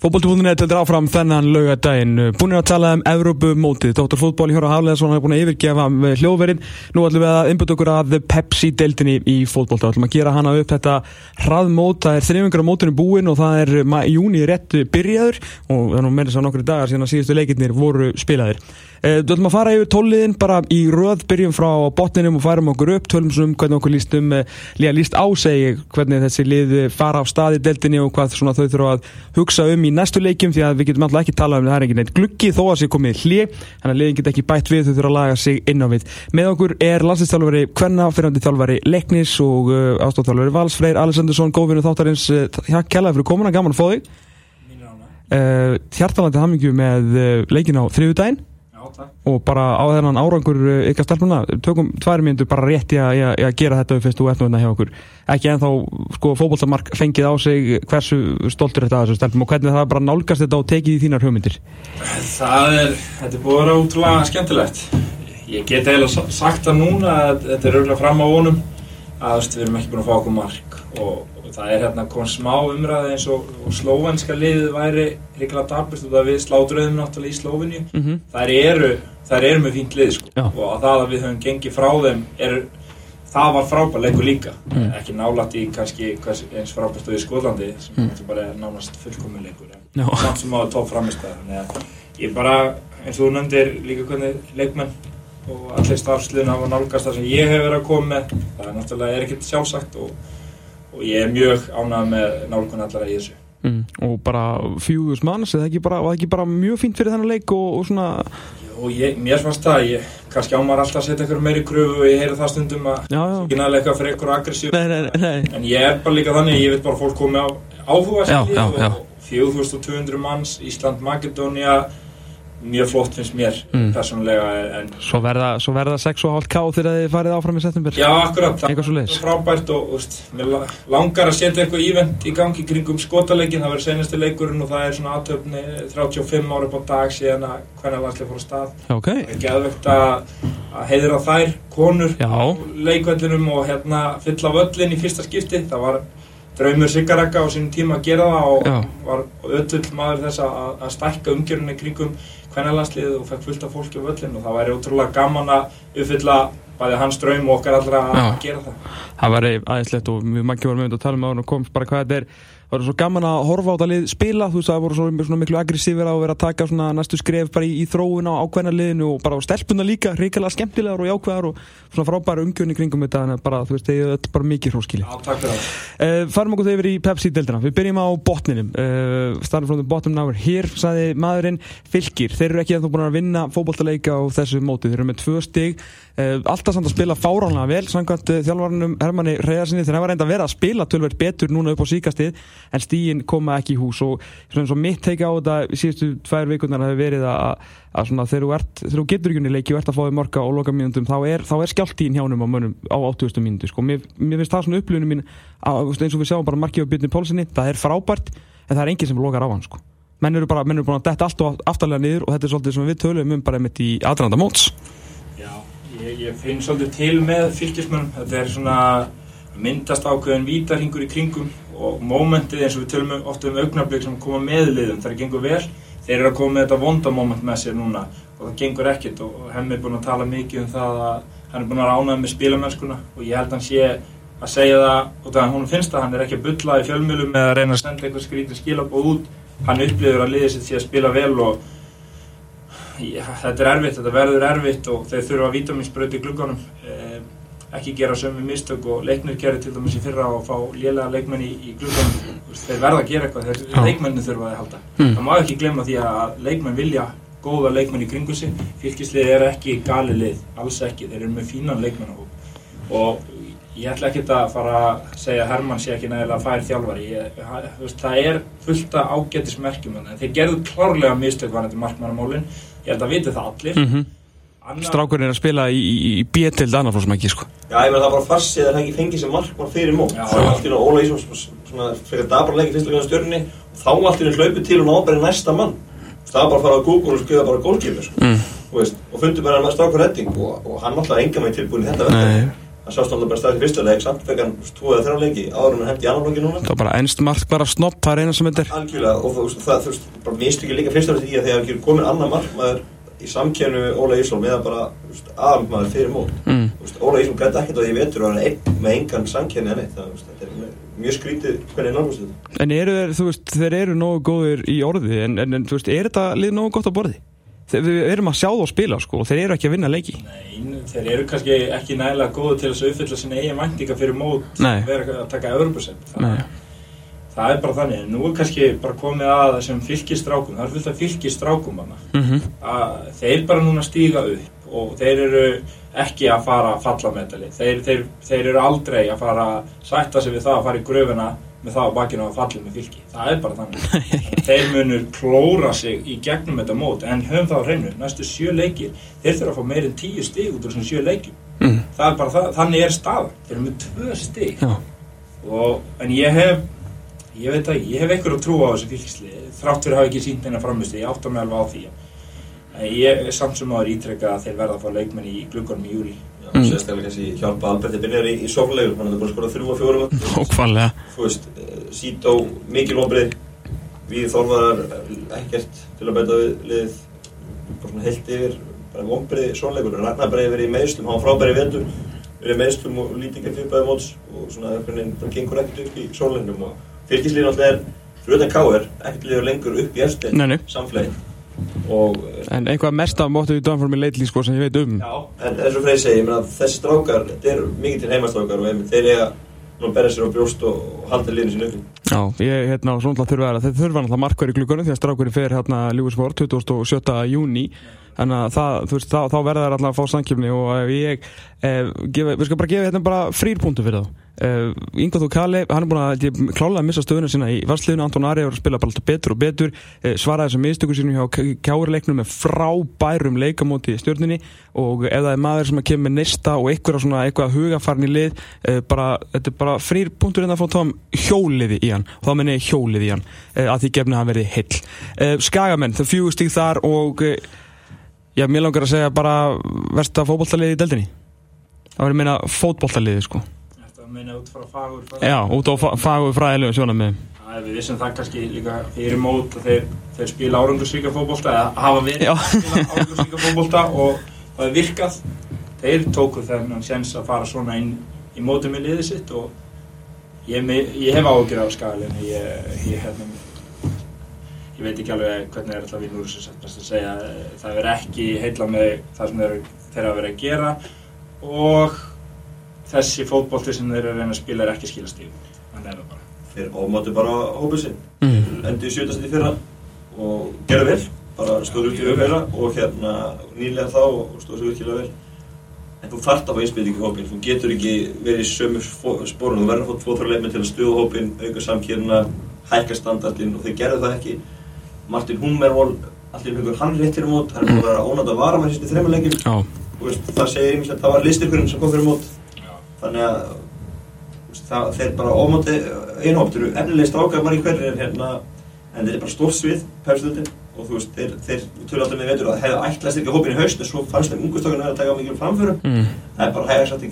Fótbóltibúndinni til áfram þennan laugadaginn. Búinir að tala um Evrópumótið. Dr. Fótból í Hjóra Hafleðarsson hafa búin að yfirgefa hljóðverinn. Nú ætlum við að innbyrja okkur að Pepsi-deildinni í fótbólta. Það ætlum að gera hana upp þetta hraðmót. Það er þrejfingar á mótunum búin og það er júni rétt byrjaður og það er nú meira sá nokkru dagar síðan að síðustu leikirnir voru spilaðir. Við ætlum að fara yfir tóliðin bara í röð, byrjum frá botninum og færum okkur upp, tölum um hvernig okkur líst um, líka líst ásegi hvernig þessi lið fara á staði deildinni og hvað þau þurfa að hugsa um í næstu leikjum því að við getum alltaf ekki talað um það er ekki neitt gluggi þó að sé komið hlið, þannig að liðin get ekki bætt við þau þurfa að laga sig inn á við. Með okkur er landslýstjálfari Kvenna, fyrirhandi þjálfari Leknis og uh, ástofþjálfari Vals, Freyr Alessandursson, góðvinnu þáttarins, uh, að fá þig. Uh, Hjartalandi hamingju með leikin á þriðudaginn og bara á þennan árangur ykkar stelpuna, tökum tvær myndu bara rétt í að gera þetta við fyrst og eftir hérna hjá okkur. Ekki en þá sko fókbóltamark fengið á sig hversu stoltur þetta að þessu stelpum og hvernig það bara nálgast þetta og tekið í þínar hugmyndir? Það er, þetta er búin að vera útrúlega skemmtilegt. Ég get eiginlega sagt það núna að þetta er auðvitað fram á vonum að við erum ekki búin að fá okkur mark og það er hérna komið smá umræði eins og, og slóvenska liðið væri ríkilega darbist og það við slátruðum náttúrulega í Slóvinni mm -hmm. þær eru, eru með fínt lið sko. og að það að við höfum gengið frá þeim er, það var frábært leikur líka mm. ekki nálat í kannski eins frábært og í Skólandi sem mm. bara er nánast fullkomið leikur samt sem á topp framist ég bara, eins og þú nöndir líka hvernig leikmenn og allir starfsliðin hafa nálgast það sem ég hef verið að koma með það er náttúrulega er ekkert sjálfsagt og og ég er mjög ánægð með nálgun allara í þessu. Mm, og bara fjúðus manns eða ekki bara, ekki bara mjög fínt fyrir þennan leik og, og svona og ég, mér fannst það, ég, kannski ámar alltaf að setja eitthvað meiri kröfu og ég heyri það stundum að ekki næðilega eitthvað fyrir eitthvað aggressív. En ég er bara líka þannig, ég veit bara fólk komið á áhuga og 4200 manns, Ísland, Makedónia mjög flott finnst mér mm. persónulega en Svo verða, svo verða 6,5 ká þegar þið farið áfram í september Já, akkurat, það er frábært og mér langar að setja eitthvað ívend í gangi kringum skotaleikin, það verður senasti leikurinn og það er svona aðtöfni 35 ára på dag síðan að hvernig landslega fór að stað okay. Það er geðvögt að, heiðra þær konur Já. á leikvellinum og hérna fylla völlin í fyrsta skipti, það var draumur Siggarakka á sínum tíma að gera það og Já. var öll maður þess að, að stækka umgjörunni kringum kvennalansliðið og fekk fullt af fólki á völlin og það væri ótrúlega gaman að uppfylla bæði hans draum og okkar allra að gera það. Það væri aðeinslegt og mjög margir voru með að tala um það og komst bara hvað þetta er var svo gaman að horfa á það lið spila þú veist það voru svona, svona miklu aggressífir að vera að taka svona næstu skref bara í, í þróun á ákveðna liðinu og bara á stelpuna líka reykjala skemmtilegar og jákvæðar og svona frábæra umgjörni kringum þetta en bara þú veist þeir eru bara mikið hróskili Já, takk fyrir það. Uh, Farum okkur þegar í Pepsi-deildina. Við byrjum á botninum. Uh, starting from the bottom now hér saði maðurinn fylgir þeir eru ekki að þú búin að vinna fókbóltaleika á þessu móti. Þeir eru með tvö stig. Uh, alltaf samt að spila fáránlega vel samkvæmt þjálfvarnum Hermanni Reyðarsinni þegar það var reynda að vera að spila tölverð betur núna upp á síkastið en stígin koma ekki í hús og svona mitt teika á þetta síðustu tvær vikurnar hafi verið að, að svona, þegar, þú ert, þegar þú getur ekki unni leiki og ert að fá þig morga og loka mínundum þá er, er skjáltíðin hjá húnum á mönnum á 80. mínundu sko. mér, mér finnst það svona upplunum mín að, eins og við sjáum bara markið á byrjunni pólsinni það er frábært en það er enginn sem lokar á hann sko. menn eru bara, menn eru búin að detta allt og aftalega niður og þetta er svolítið sem við tölum um bara mitt í aðranda móts Ég, ég finn svolítið til með fylgismönnum, þetta er svona myndast ákveðin vítarhingur í kringum og mómentið eins og við tölum ofta um augnablík sem koma með liðum, það gengur vel, þeir eru að koma með þetta vondamóment með sér núna. Og það gengur ekkert og hemmi er búin að tala mikið um það að hann er búin að ránaði með spílamennskuna og ég held að hann sé að segja það og það hún finnst að hann er ekki að bylla í fjölmjölum eða reyna að senda eitthvað skrítið skilabóð út, hann upplifur að liðið sitt sé að spila vel og Já, þetta er erfitt, þetta verður erfitt og þeir þurfa að vítaminsbröði í glugganum. Eh, ekki gera sömu mistök og leiknir gerir til dæmis í fyrra og fá lélega leikmenn í, í glugganum. Þeir verða að gera eitthvað, þeir leikmennin þurfa að halda. Mm. það má ekki glemma því að leikmenn vilja góða leikmenn í kringu sig. Fylgislið er ekki gali lið, alls ekki. Þeir eru með fínan leikmenn og ég ætla ekki að fara að segja að Hermann sé ekki nægilega fær þjálfari. Ég, það er fullta ágættismerkjum en þeir gerðu klárlega mistök varandi markmannamólin ég held að viti það allir. Mm -hmm. Strákurinn er að spila í, í B-tild annarflósmæki sko. Já, ég meina það bara farsið að það ekki fengið sem markmann fyrir mót. Þá er allt í náttúrulega Óla Ísons fyrir dabarleiki fyrstulega stjórnni og þá allt í náttúrulega hlaupið til og náberið næsta mann. Það var bara að fara á Google og skrifa bara gólkipur sko. mm. og, fundi bara strákur redding og, og hann alltaf enga með tilbúin þetta verður hann sást alltaf bara staðið í fyrsta leik samt fekk hann tvo eða þrjá leiki áður en hann hefði í annan lóki núna Það það og það, í að við Óla Ísól með að bara aðalmaður fyrir mót mm. Veist, Óla Ísól gæti ekkert á því vetur og hann er einn með engan samkjörni en það, þetta er mjög skrítið hvernig nálgust þetta En eru þeir, þú veist, þeir eru nógu góðir í orði en, en, en þú veist, er þetta lið nógu gott á borði? Þeir, við erum að sjá þá spila sko og þeir eru ekki að vinna leiki Nei, þeir eru kannski ekki nægilega góðu til þess að uppfylla sinna eigin væntinga fyrir mót Nei. vera að taka Nei. Það er bara þannig, nú er kannski bara komið að þessum fylgistrákum, það er fullt af fylgistrákum mm að þeir bara núna stíga upp og þeir eru ekki að fara að falla með þetta þeir, þeir, þeir eru aldrei að fara að sætta sig við það að fara í gröfuna með það á bakinu að falla með fylgi. Það er bara þannig. Þeir munur klóra sig í gegnum þetta mót en höfum það á hreinu, næstu sjö leikir þeir þurfa að fá meirinn tíu stig út úr þessum sjö leikjum. Mm. er bara það, þannig er staðan. Þeir eru með tvö stig. Já, og, en ég hef ég veit að ég hef einhver að trúa á þessu fylgisli þrátt fyrir að hafa ekki sínt neina framusti ég átta mig alveg á því. En ég er samt sem áður ítrekka að þeir verða að fá leikmenn í gluggunum í júri Já, Mm. sérstaklega kannski hjálpa Alberti byrjar í, í sóflegur, hann hefði bara skorað þrjú og fjórum. Ókvæmlega þú veist, eh, Sító, mikil ombrið við Þorvarar eh, ekkert til að bæta við liðið bara svona heilt yfir bara ombrið sónleikur, Ragnar bara verið í meðslum hann frábæri í vendur, verið í meðslum og lítið ekki fyrir bæði móts og svona bara gengur ekkert upp í sónleiknum og fylgislíðin alltaf er utan K.R. ekkert liður lengur upp í nei. samflegi og eh, En eitthvað mest af móttu í Danformi leitli sko sem ég veit um Já, En eins og Freyr segi, þessi strákar, þetta er mikið til heimastrákar og þeir eiga að berja sér á brjóst og, halda liðinu sín uppi. Já, ég hérna svona þurfa að þeir þurfa alltaf markverð í glukkunum því að strákurinn fer hérna Ljúfisvort 27. júni að það, þú veist, þá, þá verða þær alltaf að fá samkjöfni og ég eh, gefa, við skal bara gefa hérna bara frýrpunktu fyrir þá. Uh, Ingo Þú Kali, hann er búin að klálega að missa stöðuna sína í varsliðinu Anton Ari að spila bara alltaf betur og betur. Uh, svaraði þessum mistöku sínum hjá kjáurleiknum með frábærum leikamóti í stjórninni og ef það er maður sem að kemur með nesta og eitthvað svona eitthvað hugafarni lið uh, bara, þetta er bara frýr punktur en það fór tóðum hjóliði í hann. Og þá menn ég hjóliði í hann uh, að því gefni hann verið heill. Uh, Skagamenn, það fjúgustík þar og já, mér langar að segja bara versta fótbolltaliði í deldinni það að meina fótbolltaliði sko. Þetta meina út frá fagur frá Já, út á fa- fagur fræðilegum sjónum með Það er við vissum það kannski líka fyrir mót að þeir, þeir spila árangursvíka fótbolta eða hafa verið að spila árangursvíka fótbolta og það er virkað. Þeir tóku þennan sjens að fara svona inn í mótum með liðið sitt og ég, ég hef ágjur af skalin ég, ég, hérna, ég veit ekki alveg hvernig er alltaf við núr sem sagt best að segja. Það er ekki heilla með það sem þeir, þeir hafa verið að gera og þessi fótbolti sem þeir eru að reyna að spila er ekki skilastíð þannig er það bara. Þeir ofmátu bara hópið sinn, mm. endur í sjötast í fyrra og gerðu vel, bara stóðu út í fyrra og hérna nýlega þá og stóðu sér virkilega vel. En þú þarft að fá einspilningu í hópin, þú getur ekki verið í sömu spórun, þú verður að fá tvo þrjá leikmenn til að stuða hópin, auka samkýrna, hækka standardin og þeir gerðu það ekki. Martin Hummervold, allir ykkur hann rétt fyrir mót, hann er búin að vera ónátt að vara með og veist, það segir einmitt að það var listyrkurinn sem kom fyrir mót. Já. þannig að veist, það, þeir bara ómáti einu hópt, þeir eru efnilegist ágæð margir hverjir en hérna en þeir eru bara stórt svið, pefstöldin og þú veist, þeir, þeir tölu alltaf með veitur að hefðu ætla að styrka hópin í haust en svo fannst þeim ungustökun að taka mikil framförum. Mm. það er bara hægast að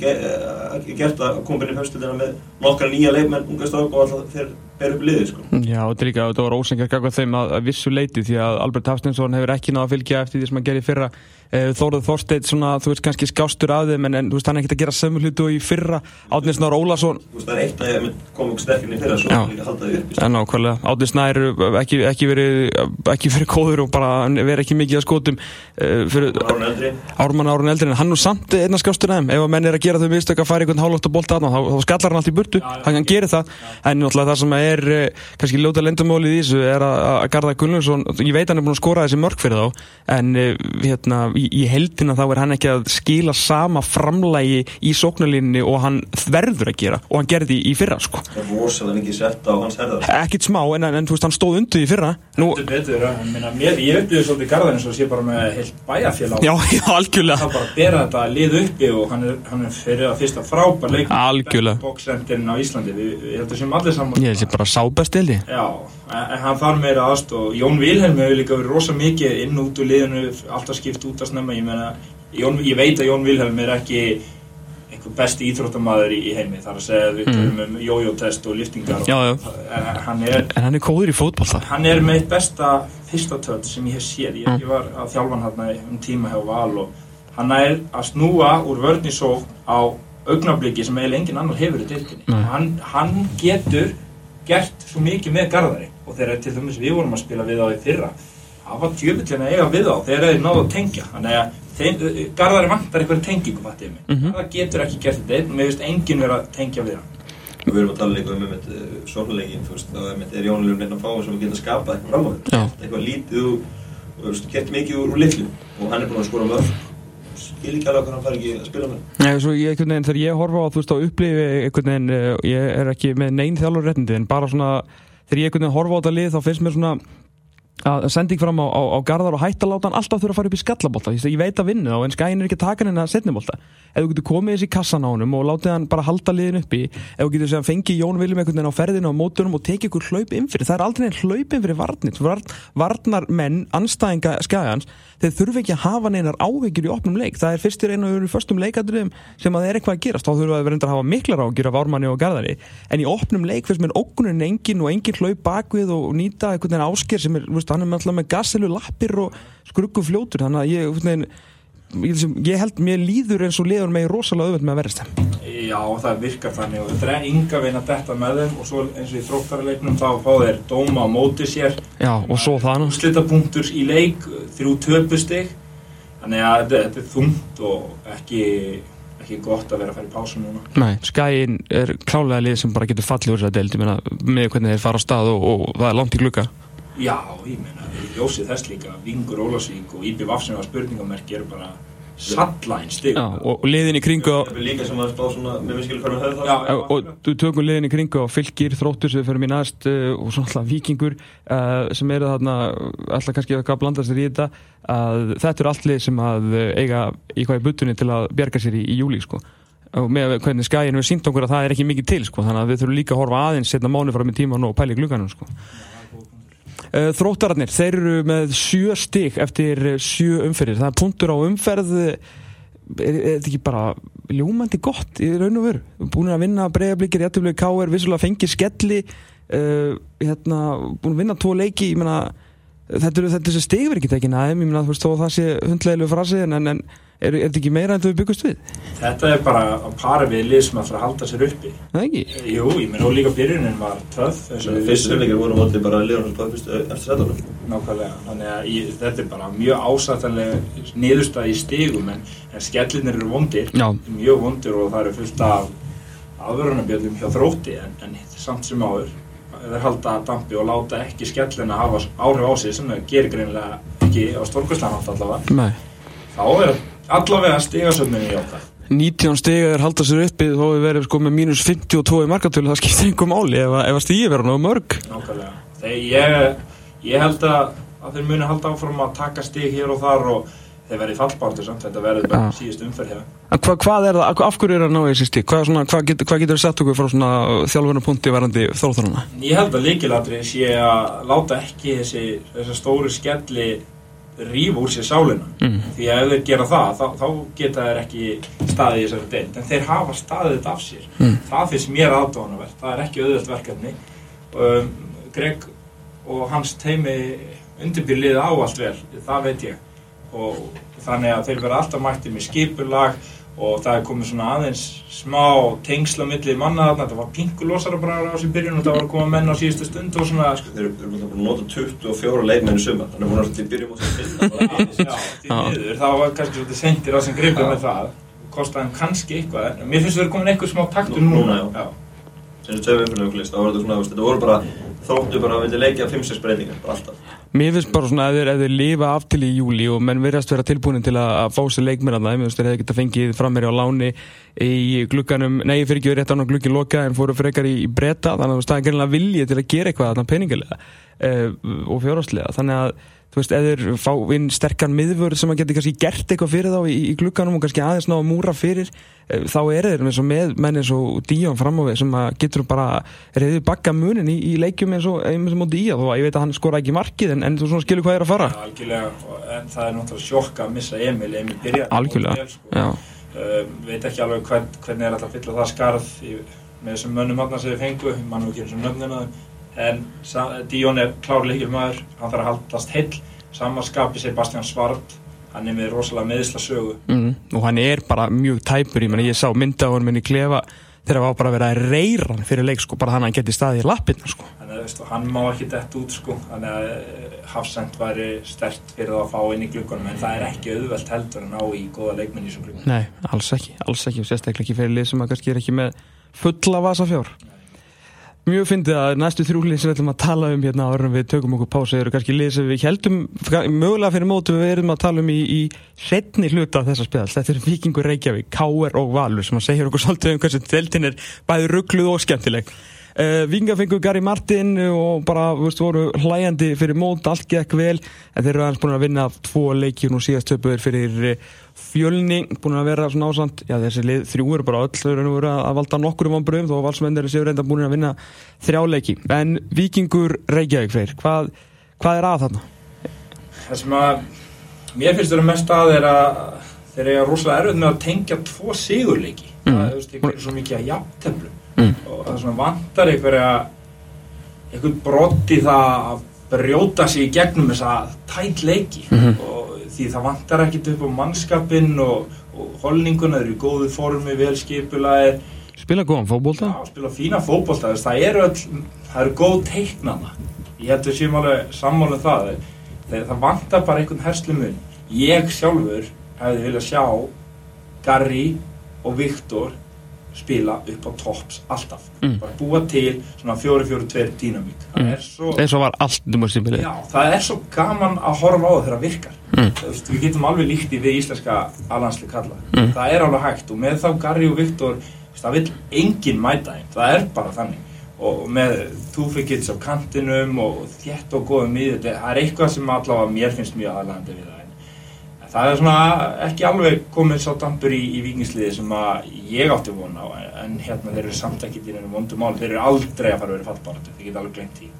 ekki gert að koma inn í pefstöldina með nokkra nýja leikmenn ungustökun og alltaf þeir ber upp liðið sko. Já, þetta er líka, þetta var ósengjart gagvað þeim að, að vissu leiti því að Albert Hafstensson hefur ekki náða að fylgja eftir því sem hann gerði í fyrra. Eh, Þórður Þorsteit, svona, þú veist, kannski skástur af þeim en, en þú veist, hann er ekkert að gera sömu hlutu og í fyrra. Átni Snár Ólason Þú veist, það er eitt að ég koma okkur sterkinn í fyrra svo Já. er líka að halda því upp En nákvæmlega, Átni Snær ekki, ekki verið ekki verið góður og bara verið ekki mikið að skotum eldri. Ármann Árun eldri en hann er samt einna skástur af þeim. Ef að menn er að gera þau mistök að fara einhvern hálfótt að bolta þá, þá skallar hann allt í burtu, Já, já. hann kann gera það. En náttúrulega það sem er eh, kannski ljóta lendumálið í þessu er að, að Garðar Gunnlaugsson, ég veit hann er búin að skora þessi mörg fyrir þá en eh, hérna, í, í heldina þá er hann ekki að skila sama framlægi í sóknarlinni og hann verður að gera og hann gerði í fyrra sko. Það er rosalega mikið sett á hans herðar. Ekkit smá en, en, en þú veist hann stóð undir í fyrra. Nú, Þetta er betur, ég meina, mér, ég upplýði svolítið garðan eins og sé bara með heilt bæjarfélag. Já, já, algjörlega. Það bara bera þetta lið uppi og hann er, hann er fyrir að fyrsta frábær leik Algjörlega. Bóksendurinn á Íslandi, við, við heldur sem allir saman ég sé bara sábest eldi Já, en hann þarf meira aðstof Jón Vilhelm hefur líka verið rosa mikið inn og út úr liðinu, alltaf skipt út að snemma. Ég meina, Jón, ég veit að Jón Vilhelm er ekki einhver besti íþróttamaður í, heimi. Þar að segja við tölum um jójótest og liftingar og, Já, já. En hann er En hann er góður í fótbolta. Hann er með besta fyrsta töld sem ég hef séð. Ég, ég var að þjálfa hann hérna um tíma hjá Val og hann er að snúa úr vörn í sók á augnabliki sem eiginlega engin annar hefur í Nei. hann, hann getur gert svo mikið með Garðari. Og þegar til dæmis við vorum að spila við á í fyrra. Það var djöfullin að eiga við á þegar þeir náðu að tengja. Þannig að þeim, Garðari vantar einhverja tengingu fattið mig Mhm. það getur ekki gert þetta mér finnst enginn vera að tengja við hann. Við erum að tala líka um einmitt sóknuleikin, þú veist, þá einmitt er Jón Ljóðin einn að fá sem geta skapað eitthvað fram á Já. eitthvað lítið og, veist, gert mikið úr, úr litlu. Og hann er búinn að skora mörg skil ekki alveg hvað hann fær ekki að spila með. Nei, svo ég, einhvern veginn, þegar ég horfa á, þú veist, á upplifi einhvern veginn, uh, ég er ekki með neinn þjálfur réttindi, en bara svona þegar ég einhvern veginn horfa á þetta lið, þá finnst mér svona að sending fram á, á, á Garðar og hætta láta hann alltaf þurfa að fara upp í skallabólta ég veit að vinna þá, en skæin er ekki að taka hann en að setnibólta ef þú getur komið þessi kassan á honum og látið hann bara halda liðin uppi ef þú getur segja fengið Jón Viljum einhvern veginn á ferðinu á mótunum og tekið ykkur hlaup inn fyrir það er aldrei einn hlaup inn fyrir varnir. Varn, varnar menn, anstæðinga skæjans þeir þurfa ekki að hafa neinar áhyggjur í opnum leik, það er fyrstir einu og förstum leikadröðum sem að það er eitthvað að gerast. Þá þurfa að vera að hafa miklar áhyggjur af Ármanni og Garðari. En í opnum leik fyrst mér ókunin engin og engin hlaup bakvið og nýta einhvern veginn ásker sem er, veist, hann er alltaf með gasselu lappir og skruggu fljótur þannig að ég, veginn, ég, ég held mér líður eins og liður mig rosalega auðvöld með að verðast þeim. Já, það virkar þannig og þetta er enga veginn að detta með þeim og svo eins og í þróttarleiknum þá fá þeir dóma á móti sér. Já, og svo það nú. Úrslitapunktur í leik þrjú töpustig. Þannig að þetta, þetta er þungt og ekki, ekki gott að vera að fara í pásu núna. Nei, skæin er klálega lið sem bara getur fallið úr þess að deild, ég meina, með hvernig þeir fara á stað og, og það er langt í glugga Já, ég meina, ljósið þess líka Vingur Ólasvík og Íbjö Vafsson var spurningamerki eru bara sallæn stig. Já, og, og liðin í kringu á, og þú tökum liðin í kringu á fylgir, þróttur sem við förum í næst uh, og svona alltaf vikingur uh, sem eru þarna alltaf kannski eitthvað að blanda sér í þetta að þetta eru allt lið sem að uh, eiga í hvað í butunni til að bjarga sér í, í júli sko. Og með hvernig skæin við sínt okkur að það er ekki mikið til sko þannig að við þurfum líka að horfa aðeins setna mánu fram í tíman og pæli glugganum sko Þróttararnir, þeir eru með sjö stig eftir eh, sjö umferðir það er punktur á umferð eh, er, er þetta ekki bara ljómandi gott í raun og veru búin að vinna breiðablikir, jættuflögu K.R. vissulega fengið skelli uh, hérna, búin að vinna tvo leiki ég meina, þetta er þessi stigverkitekin aðeim, ég meina þú veist þó að það sé hundlegilegu frasi en, en, en er, er þetta ekki meira en þú byggust við? Þetta er bara að para við lið sem að fara að halda sér uppi. Það ekki? Jú, ég meina og líka byrjunin var töð Fyrstu umleikir voru mótið bara liðan og fyrstu eftir sætunum Nákvæmlega, þannig að ég, þetta er bara mjög ásættanlega niðurstað í stigum en, en skellinir eru vondir Já, mjög vondir og það eru fullt af aðvörunarbjöldum hjá þrótti en, en samt sem áður þeir halda dampi og láta ekki skellin að hafa áhrif á sig sem það gerir greinilega ekki á stórkvæslanhátt allavega þá stigasöfninni í okkar. 19 stiga er halda sér uppi þó við verðum sko með mínus 52 í markatölu það skiptir einhver máli ef, ef að stíði verður náðu mörg. Nákvæmlega. Þegar ég, ég held að, að þeir muni halda áfram að taka stig hér og þar og þeir verði fallbártu samt þetta verður bara síðust umferð hér. Hva, hvað er það, af hverju er það að ná í þessi stík? Hvað, svona, hvað, get, hvað getur þið sett okkur frá svona þjálfurna punkti verandi þróþarana? Ég held að líkilatri sé að láta ekki þessi, þessi rífa úr sér sálina. Mm. því að ef þeir gera það þá, þá geta þeir ekki staðið í þessari deild. En þeir hafa staðið þetta af sér. Mm. það finnst mér aðdóðanavert, það er ekki auðvöld verkefni. Um, Greg og hans teimi undirbyrð liða á allt vel, það veit ég. Og þannig að þeir vera alltaf mættið með skipulag og það er komið svona aðeins smá tengsla milli manna þarna, þetta var pinkulosara bara á þessi byrjun og það var að koma menn á síðustu stund og svona sko. Þeir eru búin að nota 24 leikmenn í sumar Þannig að hún er að byrjum að finna bara Já, því Já. miður, það var kannski svolítið sendir á sem gripið Já. með það. Kostaði hann kannski eitthvað en mér finnst það að komin eitthvað smá taktur Nú- núna, þetta voru bara þróttu bara að vilja leikja 5-6 breytingar, bara alltaf Mér finnst bara svona að þeir, lifa af til í júli og menn verðast vera tilbúin til að, að fá sér leikmenn að það, ég finnst þeir hefði geta fengið frammeiri á láni í glugganum, nei fyrir ekki rétt án á gluggi loka en fóru frekar í, í breyta þannig að það er greinlega viljið til að gera eitthvað þarna peningilega uh, og fjárháslega þannig að þú veist, eða fá inn sterkan miðvörð sem að geti kannski gert eitthvað fyrir þá í, í glugganum og kannski aðeins ná að múra fyrir uh, þá er þeir eins og með menn eins og Díón fram á við sem að getur bara reyðið bakka munin í, í leikjum eins og eins og í þó að ég veit að hann skora ekki markið en, en þú svona skilur hvað er að fara. Algjörlega, og- en það er náttúrulega sjokka að missa Emil, Emil byrjaði Algjörlega, sko. já, uh, veit ekki alveg hvern, hvernig er alltaf að í, hann ekki en Díón er klár leikilmaður, hann þarf að haldast heill samanskapi Sebastian Svart hann er með rosalega meðisla sögu mm. og hann er bara mjög tæpur ég, ég sá mynda á hann minni klefa þegar það var bara að vera að reyra hann fyrir leik sko, bara hann að hann geti staðið í lappirna sko. hann má ekki dett út sko. þannig að eh, Hafsend væri stert fyrir að fá inn í glukkanum en það er ekki auðvelt heldur að ná í góða leikmenn í þessum glukkanum Nei, alls ekki, alls ekki sérstaklega ekki fyrir lið sem að kannski er ekki með fulla vasa fjár Mjög fyndið að næstu þrjúlið sem við ætlum að tala um hérna en við tökum okkur pása eru kannski lið sem við heldum mögulega fyrir mótu við erum að tala um í, í setni hluta þessa spjall þetta er Vikingur Reykjavík, Káer og Valur sem að segja okkur svolítið um hversu deildin er bæði ruggluð og skemmtileg uh, Vinga fengur Gary Martin og bara veist, voru hlæjandi fyrir mót allt gekk vel en þeir eru aðeins búin að vinna tvo leikjur nú síðast töpuður fyrir uh, fjölni búin að vera svona ásand já þessi lið þrjú eru bara öll þau eru að, að valda nokkur um ámbröðum þó valsmennir séu reynda búin að vinna þrjáleiki en Vikingur Reykjavík freyr hvað, hvað er að þarna? það sem að mér finnst það mest að er að þeir eru rosalega erfið með að tengja tvo sigurleiki Mm. það er svo mikið að jafnteflu Mm. og það er svona vantar einhverja einhvern brott í það að brjóta sig í gegnum þessa tætt leiki Mhm. og því það vantar ekkit upp á mannskapinn og, og holninguna, þeir eru í góðu formi, vel skipulaðir Spila góðan fótbolta? Já, spila fína fótbolta, þess, það eru öll, það eru góð teiknana. Ég held að við séum alveg sammála um það. Þegar það vantar bara einhvern herslumun. Ég sjálfur hefði viljað sjá Garri og Viktor spila upp á tops alltaf. Mm. Bara búa til svona 4-4-2 dýnamík. Það Mm. svo... Já, það er svo gaman að horfa á það þegar það virkar. Mm. Þú veist, við getum alveg líkt í við íslenska alansli kalla. Mm. Það er alveg hægt og með þá Garri og Viktor, það vil enginn mæta þeim. Það er bara þannig. Og með túfikits á kantinum og þétt og góðum í þetta, það er eitthvað sem allavega mér finnst mjög aðlandi við það. Það er svona ekki alveg komið sá dampur í, í vikingsliði sem að ég átti vona á, en hérna þeir eru samt ekki í nefnum vondum mál. Þeir eru aldrei að fara að vera fallbaratu, þið geta alveg glemt því.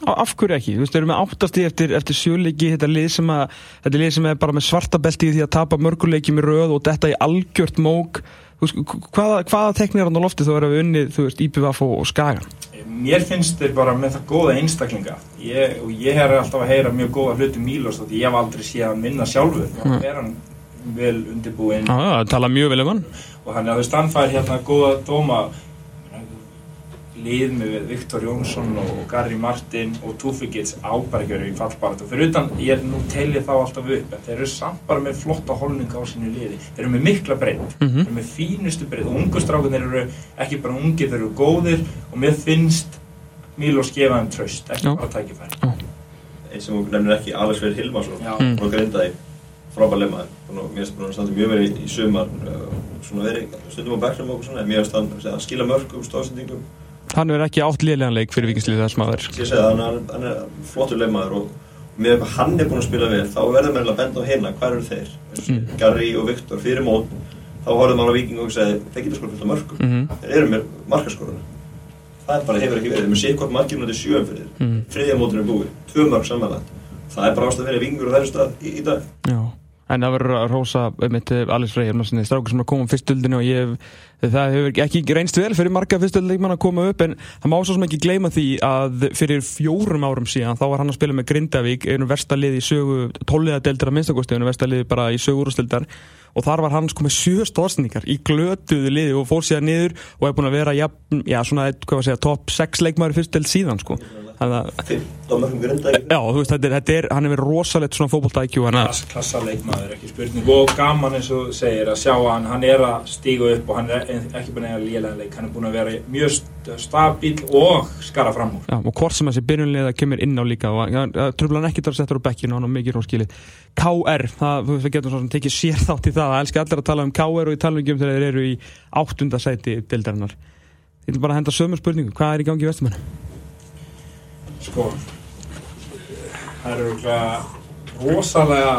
Af hverju ekki? Þú veist, við erum með áttasti eftir, eftir sjöleiki, þetta lið sem að þetta lið sem er bara með svarta belti í því að tapa mörguleiki með röð og detta í algjört mók hvaða, hvaða teknir hann á lofti þá erum við unnið, þú veist, IPVF og, og Skagan Mér finnst þeir bara með það góða einstaklinga. Ég, og ég er alltaf að heyra mjög góða hluti um Mílos því ég hef aldrei séð hann vinna sjálfur. Mm. er hann vel undirbúinn. Mjög vel um hann. Og hann er að þú veist hann fær hérna góða dóma lið með Viktor Jónsson og Gary Martin og Tufigits ábærgjörður í fallbarat og fyrir utan ég nú telli þá alltaf upp en þeir eru samt bara með flotta holninga á sínu liði. Þeir eru með mikla breynd Mhm. þeir eru með fínustu breynd og ungu strákunir eru ekki bara ungi, þeir eru góðir og mér finnst Mílos gefa þeim tröst, ekki bara tækifæri. Eins sem okkur nefnir ekki Alex Verið Hilmarsson Já, Mm. frá Grindaði frábær lemmaður og mér finnst búin að standa mjög verið í, sumar uh, svona verið stundum á og okkur svona mér finnst hann að skila mörgum stóðsendingum Hann er ekki átt liðlegan leik fyrir vikingslið sem að ég segi það, hann, er- hann er flottur lemmaður og með hvað hann er búin að spila vel þá verður mér að benda á hérna, hvað eru þeir? Mm. Garri og Viktor fyrir mót þá horfður maður á Viking og segi þeir geta skora fullt af mörgum mm þeir eru með markaskoruna það er bara hefur ekki verið, þeir með sér hvort markinu þetta er sjöum fyrir -hmm. þriðja mótinu er búið, tvö mörg samanlægt það er bara ástæð fyrir vingur og þessum Já, en það verður að rósa mitt Alice Freyr, strákur sem er að koma á fyrstöldinu og ég, það hefur ekki reynst vel fyrir marga fyrstöldleikmann að koma upp en það má svo sem ekki gleyma því að fyrir fjórum árum síðan þá var hann að spila með Grindavík einu versta lið í sögu tóliða deildar að minnstakosti, einu versta lið bara í sögu úrstildar og þar var hann sko með sjö stóðsendingar í glötuðu liði og fór síðan niður og er búin að vera, ja, já, svona, hvað var að segja, top 6 leikmaður fyrstöld síðan sko. Þannig að 15 mörgum grinda Já, þú veist, þetta er, þetta er, hann er verið rosalegt svona klass, klassa leikmaður, ekki spurning. Og gaman eins og segir að sjá að hann, hann er að stíga upp og hann er ekki búin að lélega leik, hann er búin að vera mjög st- stabíl og skara fram úr. Já, og hvort sem þessi byrjunlega kemur inn á líka og ja, tröfla hann ekkert að setja á bekkinu og hann á mikið róskilið KR, það, við getum svo sem tekið sér þátt í það, elskar allir að tala um KR og í talningum þegar þeir eru í áttunda sæti deildarinnar. Ég vil bara henda sömu spurningu, hvað er í gangi í vestumennu? Sko það er örugglega rosalega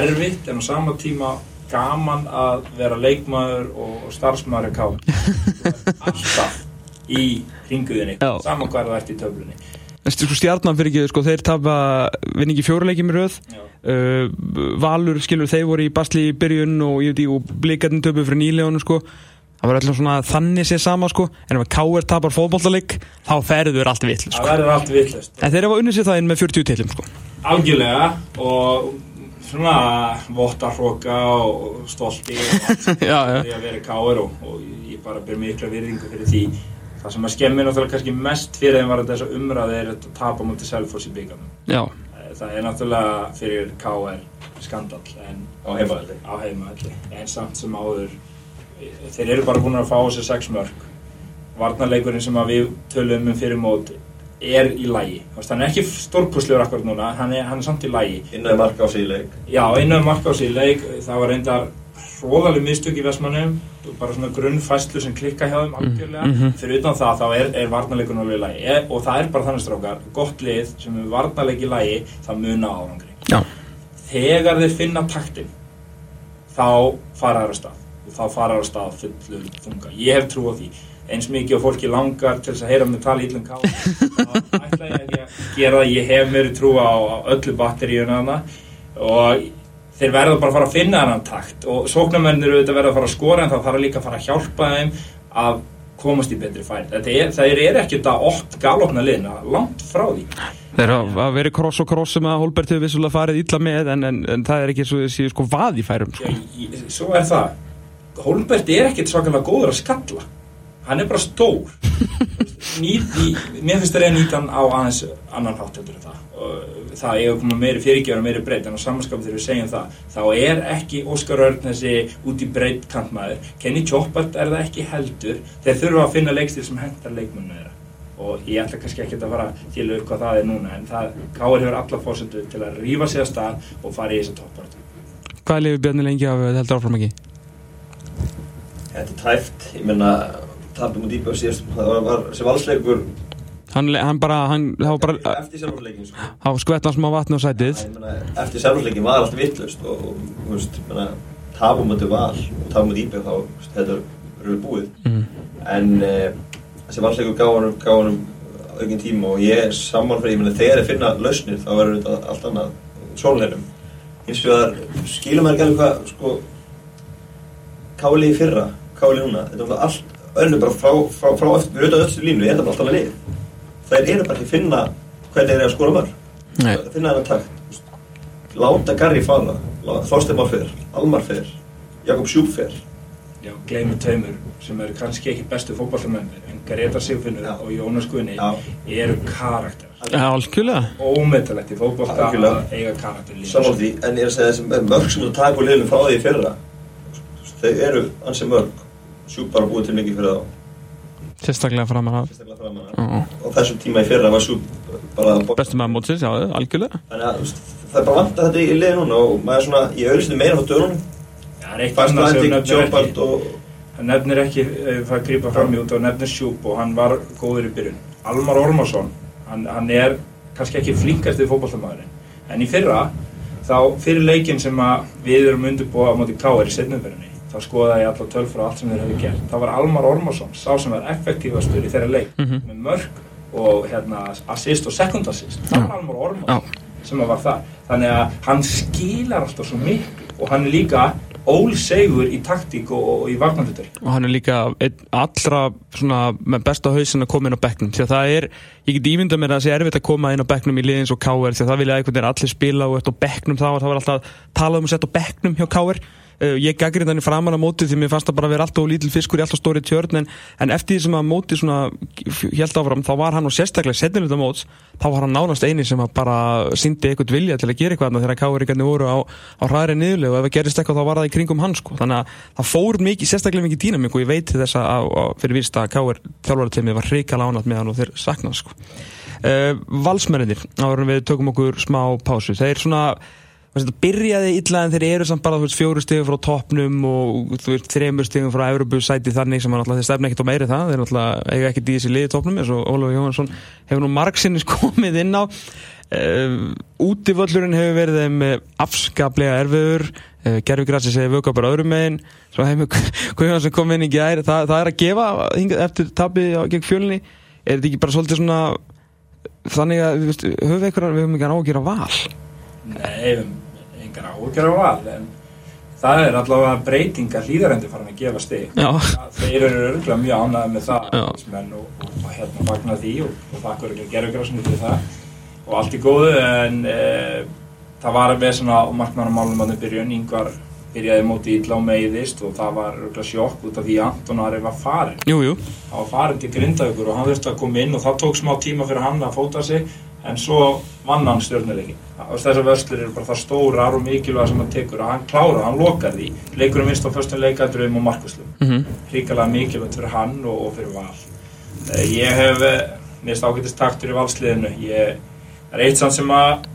erfitt en á sama tíma gaman að vera leikmaður og starfsmaður í ká alltaf í ringuðinni saman hvað það ert í töflunni. Sko stjarnan fyrir ekki, sko, þeir tapa vinningi fjóruleiki með röð, uh, Valur, skilur, þeir voru í basli í byrjun og, í- og blikarnir töpu fyrir nýlegunum sko það var öllum svona þannig sér sama sko en ef að K.R. tapar fótboltaleg þá ferður allt Það sko. verður allt vittlust. en þeir hafa unnið sér það inn með 40 tillum sko. Algjörlega og svona vottarhróka og stolti og allt því að vera káir og, og ég bara ber mikla virðingu fyrir því. Það sem að skemmir náttúrulega kannski mest fyrir þeim var að þessa umræði er að tapa mútið Selfoss í byggarnum. já, Það er náttúrulega fyrir KR skandal en Á heimavelli en samt sem áður þeir eru bara búin að fá sér sex mörg varnarleikurinn sem að við tölum um fyrir mót er í lægi hann er ekki stórpuslegur akkurat núna hann er, hann er samt í lægi Innan marka á sig í leik. já, innan marka á sig í leik. Það var reyndar hróðaleg mistök í Vestmannum bara svona grunnfæslu sem klikka hjá þeim algjörlega. mhm. fyrir utan það þá er, er varnarleikurinn alveg í lægi e, og það er bara þannig strákar gott lið sem er varnarleik í lægi það muna árangri. Já, þegar þeir finna taktin þá fara þær á stað og þá fara þær á stað fullur þunga. Ég hef trú á því. Eins mikið og fólki langar til þess að heyra mig tala ítlum ká þá ætla ég að gera það. Ég hef mér trú á, öllu batteríuna hana og þeir verða bara að fara að finna þennan takt. Og sóknarmennir auðvitað verða að fara að skora en þá þarf líka að fara að hjálpa þeim að komast í betri færi. Þetta er, það er ekkert að oft galopna liðna langt frá því. Þeir hafa verið kross og kross sem að Holbert hefur vissulega farið illa með en, en, en það er ekki svo þessi sko vað í færum sko. Já, ég- svo er það Holmbert er ekkert svakalega góður að skalla. Hann er bara stór. Nýt, í, mér finnst það að nýta hann á aðeins annan hátt heldur en það. Og það eiga að koma meiri fyrirgjör og meiri breytt en á samanskap þegar við segjum það þá er ekki Óskar Örn þessi út í breytt kantmaður. Kenny Choppart er það ekki heldur. Þeir þurfa að finna leikstil sem hendar leikmunna þeirra. Og ég ætla kannski ekki að fara til upp hvað það er núna en það Káir hefur alla fórsendu til að rífa sig að stað og fara í þessa toppartu hvað Bjarni lengi af þetta Þetta er tæft, ég menna, tapum út íbjöð síðast, það var, var þessi valsleikur hann, hann bara, hann, það var bara eftir sjálfsleikin, sko. hann skvett hann smá vatn á sætið Ég meina, eftir sjálfsleikin var allt vittlust og, og, þú veist, ég meina, tapum út val og tapum út íbjöð þá, þetta er við búið. mm. En e, þessi valsleikur gaf honum, gaf honum aukinn tíma og ég saman fyrir, ég meina, þegar ég finna lausnir þá verður þetta allt annað sóluleginum. Hins vegar skilum maður káli núna, þetta var allt önnur bara frá, frá, frá eftir, við auðvitað öllstu línu, ég er þetta bara alltaf að lið. Þær eru bara ekki að finna hvernig þeir eru að skora mörg. Nei. Finna þennan takt. Láta Garri fara, Þorstein Már fer, Almar fer, Jakob Sjúb fer. Já, gleymur tveimur sem eru kannski ekki bestu fótballtamennir en Greta Sigfinnur og Jónas Guðni Já. eru karakter Já, algjörlega ómetalegt í Algjörlega. að eiga karakter líka. Því, en ég er að segja þessi mörg sem þú taka úr liðinu frá því í fyrra, þau eru ansi mörg. Sjúb bara búið til mikið fyrir þá, sérstaklega framan af sérstaklega framan að. Já. Og þessum tíma í fyrra var Sjúb bara að bestu maður mótsins, já, algjörlega Þannig að það er bara vant að þetta í liðinu núna og maður er svona, ég auðvitað meira á dörunum. Já, er Fast Landing, nefnir Jóbart ekki og... hann nefnir ekki, ef það grípa fram í út og nefnir Sjúp og hann var góður í byrjun Almar Ormarsson, hann, hann er kannski ekki flinkast við fótballtamæðurinn en í fyrra, þá fyrir leikin sem að við erum undirbúa á móti K.R. í setnumferðinni, þá skoðaði ég alla tölfra og allt sem þeir hefði gert, þá var Almar Ormarsson sá sem var effektífastur í þeirra leik Mhm. með mörg og hérna, assist og second assist. Það var Almar Ormarsson sem að var það þannig að hann skilar alltaf svo miklu og hann er líka ólsegur í taktík og, og í varnarhutur og hann er líka allra svona, með besta hausin að koma inn á bekknum. Því að það er, ég get ímyndað mér að það sé erfitt að koma inn á bekknum í liðins og KR því að það vilja einhvern veginn allir spila og eftir á bekknum þá það var alltaf talað um að setja á bekknum hjá KR uh, ég gaggrið hann í framan á móti því mér fannst það bara að vera alltaf lítil fiskur í alltaf stóri tjörn en, en eftir því sem að móti held áfram þá var hann og sérstaklega setniluta móts þá var hann nánast eini sem bara síndi eitthvað vilja til að gera eitthvað þegar KR voru á, á hraðri niðurlegu og ef það gerist eitthvað þá var það í kringum hann sko. þannig að það fór mikið, sérstaklega mikið dýnamík og ég veit þess að, fyrir víst að KR þjálfarateimið var hrika lánat með hann og þeir saknað sko. uh, Valsmennir, áður en við tökum okkur smá pásu, þeir svona það byrjaði illa en þeir eru samt bara veist, fjóru stigum frá toppnum og veist, þremur stigum frá Evropasæti þannig sem náttúrulega þeir stefna ekkert á meiri það. Þeir eiga ekkert í þessi liði toppnum eins og Ólafur Jóhansson hefur nú margsinnis komið inn á. Uh, útivöllurinn hefur verið þeim eh, afskaplega erfiður. Uh, Gerfi Grassi segir vöka bara öðrum megin. Svo hefur Guðjónsson komið inn í gæri það, það er að gefa eftir tapið á- gegn fjölni. Er þetta ekki bara svolítið svona þannig að við höfum við eitthvað við höfum ekki að gera val Nei, engar áhugjur á val en það er allavega breyting að hlýðarendi farin að gefa stig. Já. þeir eru örgulega mjög ánægði með það menn, og, og, og hérna fagna því og, og þakka örgulega gerðugrásinu fyrir það. Og allt í góðu en e, það var með svona markmannamálum að byrjun yngvar byrjaði móti illa og meiðist og það var örgulega sjokk út af því að Anton Ari var farin Jú, jú, hann var farin til Grindavíkur og hann þurfti að koma inn og það tók smá tíma fyrir hann að fóta sig en svo vann hann stjórnuleikin þessar vörslur eru bara það stórar og mikilvæg sem hann tekur og hann klárar, hann lokar því. Leikurinn minnst á föstum leikadröfum og markvæslum mhm, ríkalega mikilvægt fyrir hann og, og fyrir val. Eh, ég hef eh, mér finnst ágætist taktur í valsliðinu. Ég er eitt samt sem að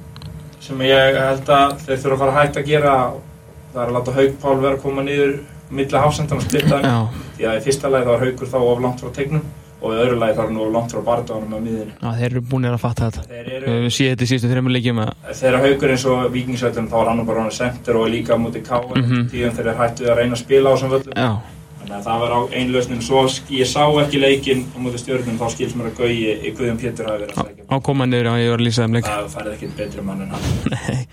sem ég held að þeir þurfa að fara að hægt að gera. Það er að láta Haug Pál vera að koma niður milli hafsendan og splitta því að í fyrsta lagi þá er Haugur þá of langt frá tegnum og í öðru lagi hann of langt frá barndánum á miðinu já, þeir eru búin að fatta þetta. Þeir Við eru, höfum séð þetta í síðustu þreymur leikjum að þegar Haugur eins og vikingsveitunum þá er hann nú bara hann sendur og líka á móti káa Mhm. tíðan þeir hættu að reyna að spila á þessum völlum. Já, þannig að það var á einlausnin svo ég sá ekki leikinn á móti stjórnum þá skils mér að Gauji í Guðjón Pétur hafi verið að segja á koma niður að ég var að lýsa þeim leik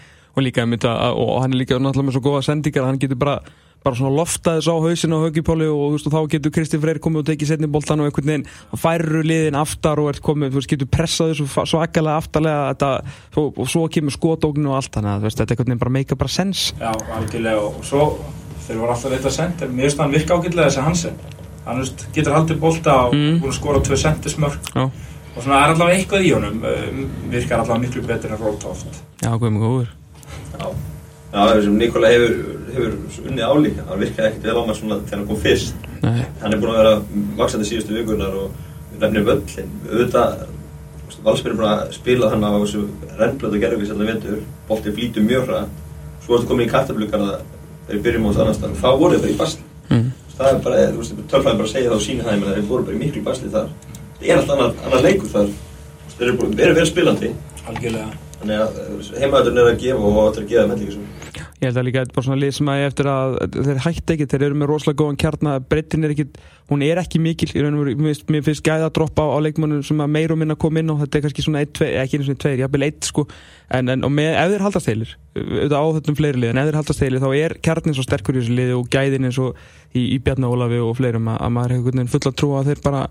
en og líka einmitt að, og hann er líka náttúrulega með svo góða sendingar hann getur bara, bara svona loftaðis á hausinu á haugipóli og, þú veist, og þá getur Kristi Freyr komið og tekið setni boltan og einhvern veginn og færur liðin aftar og ert komið, þú veist, getur pressað þessu svakalega aftarlega þetta, og, og svo kemur skotóknu og allt þannig að þetta einhvern veginn bara meika bara sens já, algjörlega og svo þeir voru alltaf leita að senda mér finnst hann virka ágætlega þessi Hansen. Hann veist, getur haldið bolta og Mm. og svona er allavega eitthvað í honum um, virkar allavega miklu betur en Rótoft já, hvað mjög góður Já, er sem Nikola hefur, hefur unnið álíka, hann virkaði ekkert vel á maður svona þegar hann kom fyrst. Nei, Hann er búinn að vera vaksandi síðustu vikunar og nefnir völlin. Auðvitað, valsmenn er búinn að spila hann á þessu rennblötu gerðvík sem það vindur, boltið flýtur mjög hraða, svo ertu komin í kartablugarna þegar við byrjum á þessu annars stað, þá voru þeir bara í basli. mm. Það er bara, þú veist, tölfræðin bara að segja það og sína það, ég meina, þeir voru bara í miklu basli þar. Það er allt annar, annar leikur þar, þeir eru búin, verið vel spilandi, algjörlega þannig að heimaðurinn er að gefa og áttur að gefa með líka svo. Ég held að líka þetta er bara svona lið sem að eftir að þeir hætti ekki, þeir eru með rosalega góðan kjarna breytin er ekki, hún er ekki mikil í raun og veru, mér finnst- gæða að droppa á, á leikmannum sem að meir og minna kom inn og þetta er kannski svona 1, 2, ekki einu svona 2, jafnvel 1 sko, en, en og með, ef þeir haldast heilir auðvitað á þessum fleiri lið, en ef þeir haldast heilir þá er kjarnin svo sterkur í þessu liði og gæðin eins og í, í Bjarna Ólafi og fleirum að, að maður hefur fulla trú að þeir bara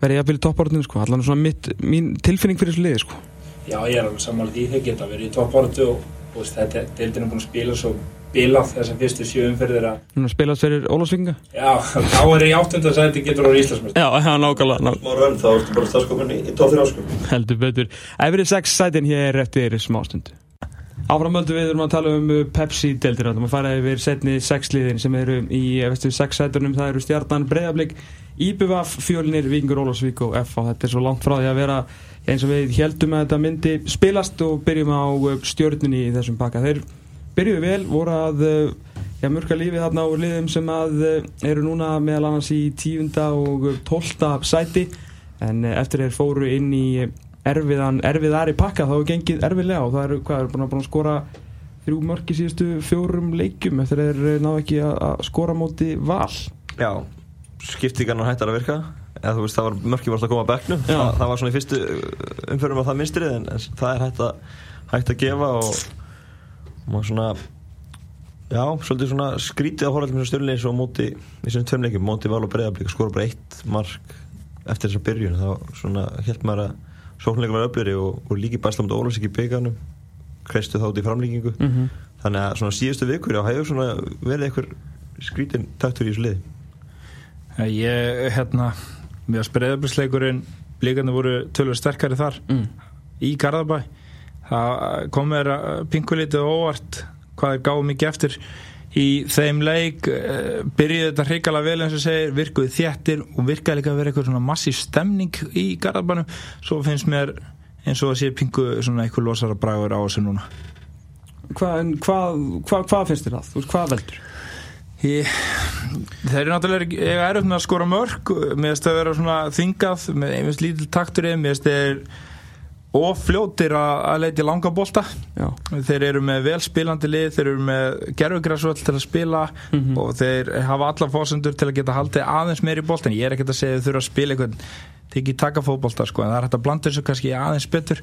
verði jafnvel í topparöndinu sko, allan svona mitt, mín tilfinning fyrir þessu liði sko. Já, ég er alveg sammála því þeir geta verið í topportu og, og þetta deildin er búin að spila svo bilað þessar fyrstu sjö umferðir að Núna spilast fyrir Ólafsvinga já, þá er í áttunda sæti getur orðið Íslandsmest Já, já, nákvæmlega, Smá rönn, þá ertu bara starfskomin í, í tóð fyrir áskum. heldur betur. Efrið 6 sætin hér eftir smástundu Áframöldu við erum að tala um uh, Pepsi-deltir maður fara yfir setni 6 liðin sem eru í vestu 6 sætunum. Það eru Stjarnan, Breiðablík, Íbjöfaf Fjölnir, Vingur, Ólafsvík og F og þetta er svo langt frá því að vera eins og við heldum að þetta myndi spilast og byrjum á uh, stjörnunni í þessum pakka. Þeir byrjuðu vel, voru að uh, já, mörka lífið þarna á liðum sem að eru núna meðal annars í tíunda og tólta sæti. En eftir þeir fóru inn í erfiðan, erfiðari pakka þá hefur gengið erfiðlega og það eru, hvað eru búin að, að skora þrjú mörk í síðustu fjórum leikjum eftir þeir uh, náðu ekki að, að skora móti val. Já, skiptingarnar hættar að virka. Eða þú veist það var mörki var alltaf að koma að bekknum. Já. það, það var svona í fyrstu umförum á það minnstrið en, en það er hægt að, hægt að gefa og maður svona já, svolítið svona skrítið að horfa til stjórnleins og móti í þessum tveim leikjum, móti val og breyðablík skora bara eitt mark eftir þessa byrjun þá svona held maður að sóknleika var öfliri og, og líki bæsla mot Ólafs ekki byggarnum kreistu þá út í framlíkingu mm -hmm. þannig að svona síðustu vikur já, hefur svona verið einhver skrítin taktur í þessu liði? Ég, hérna, mér að spreðablisleikurinn blíkarnir voru tölur sterkari þar. Mm. í Garðabæ. Það kom mér að pinkulítið óvart hvað er gáð mikið eftir í þeim leik uh, byrjuði þetta hrikalega vel eins og segir virkuði þjættir og virkaði líka að vera eitthvað svona massíf stemning í Garðabænum svo finnst mér eins og að sé pingu svona eitthvað losara bragur á þessu núna Hva, hvað, hvað, hvað finnst þér það? Veist, hvað veldur? Ég, þeir eru náttúrulega erfitt með að skora mörg mér finnst það vera svona þingað með einhvers lítil taktur í þeim, mér finnst þeir ofljótir að, í langa bolta. Já, þeir eru með vel spilandi lið þeir eru með gerfugrasvöld til að spila Mhm. og þeir hafa alla fórsendur til að geta haldið aðeins meir í boltin ég er ekkert að segja þeir þurfa að spila eitthvað tekið taka fótbolta sko en það er hægt að blanda þessu kannski aðeins betur.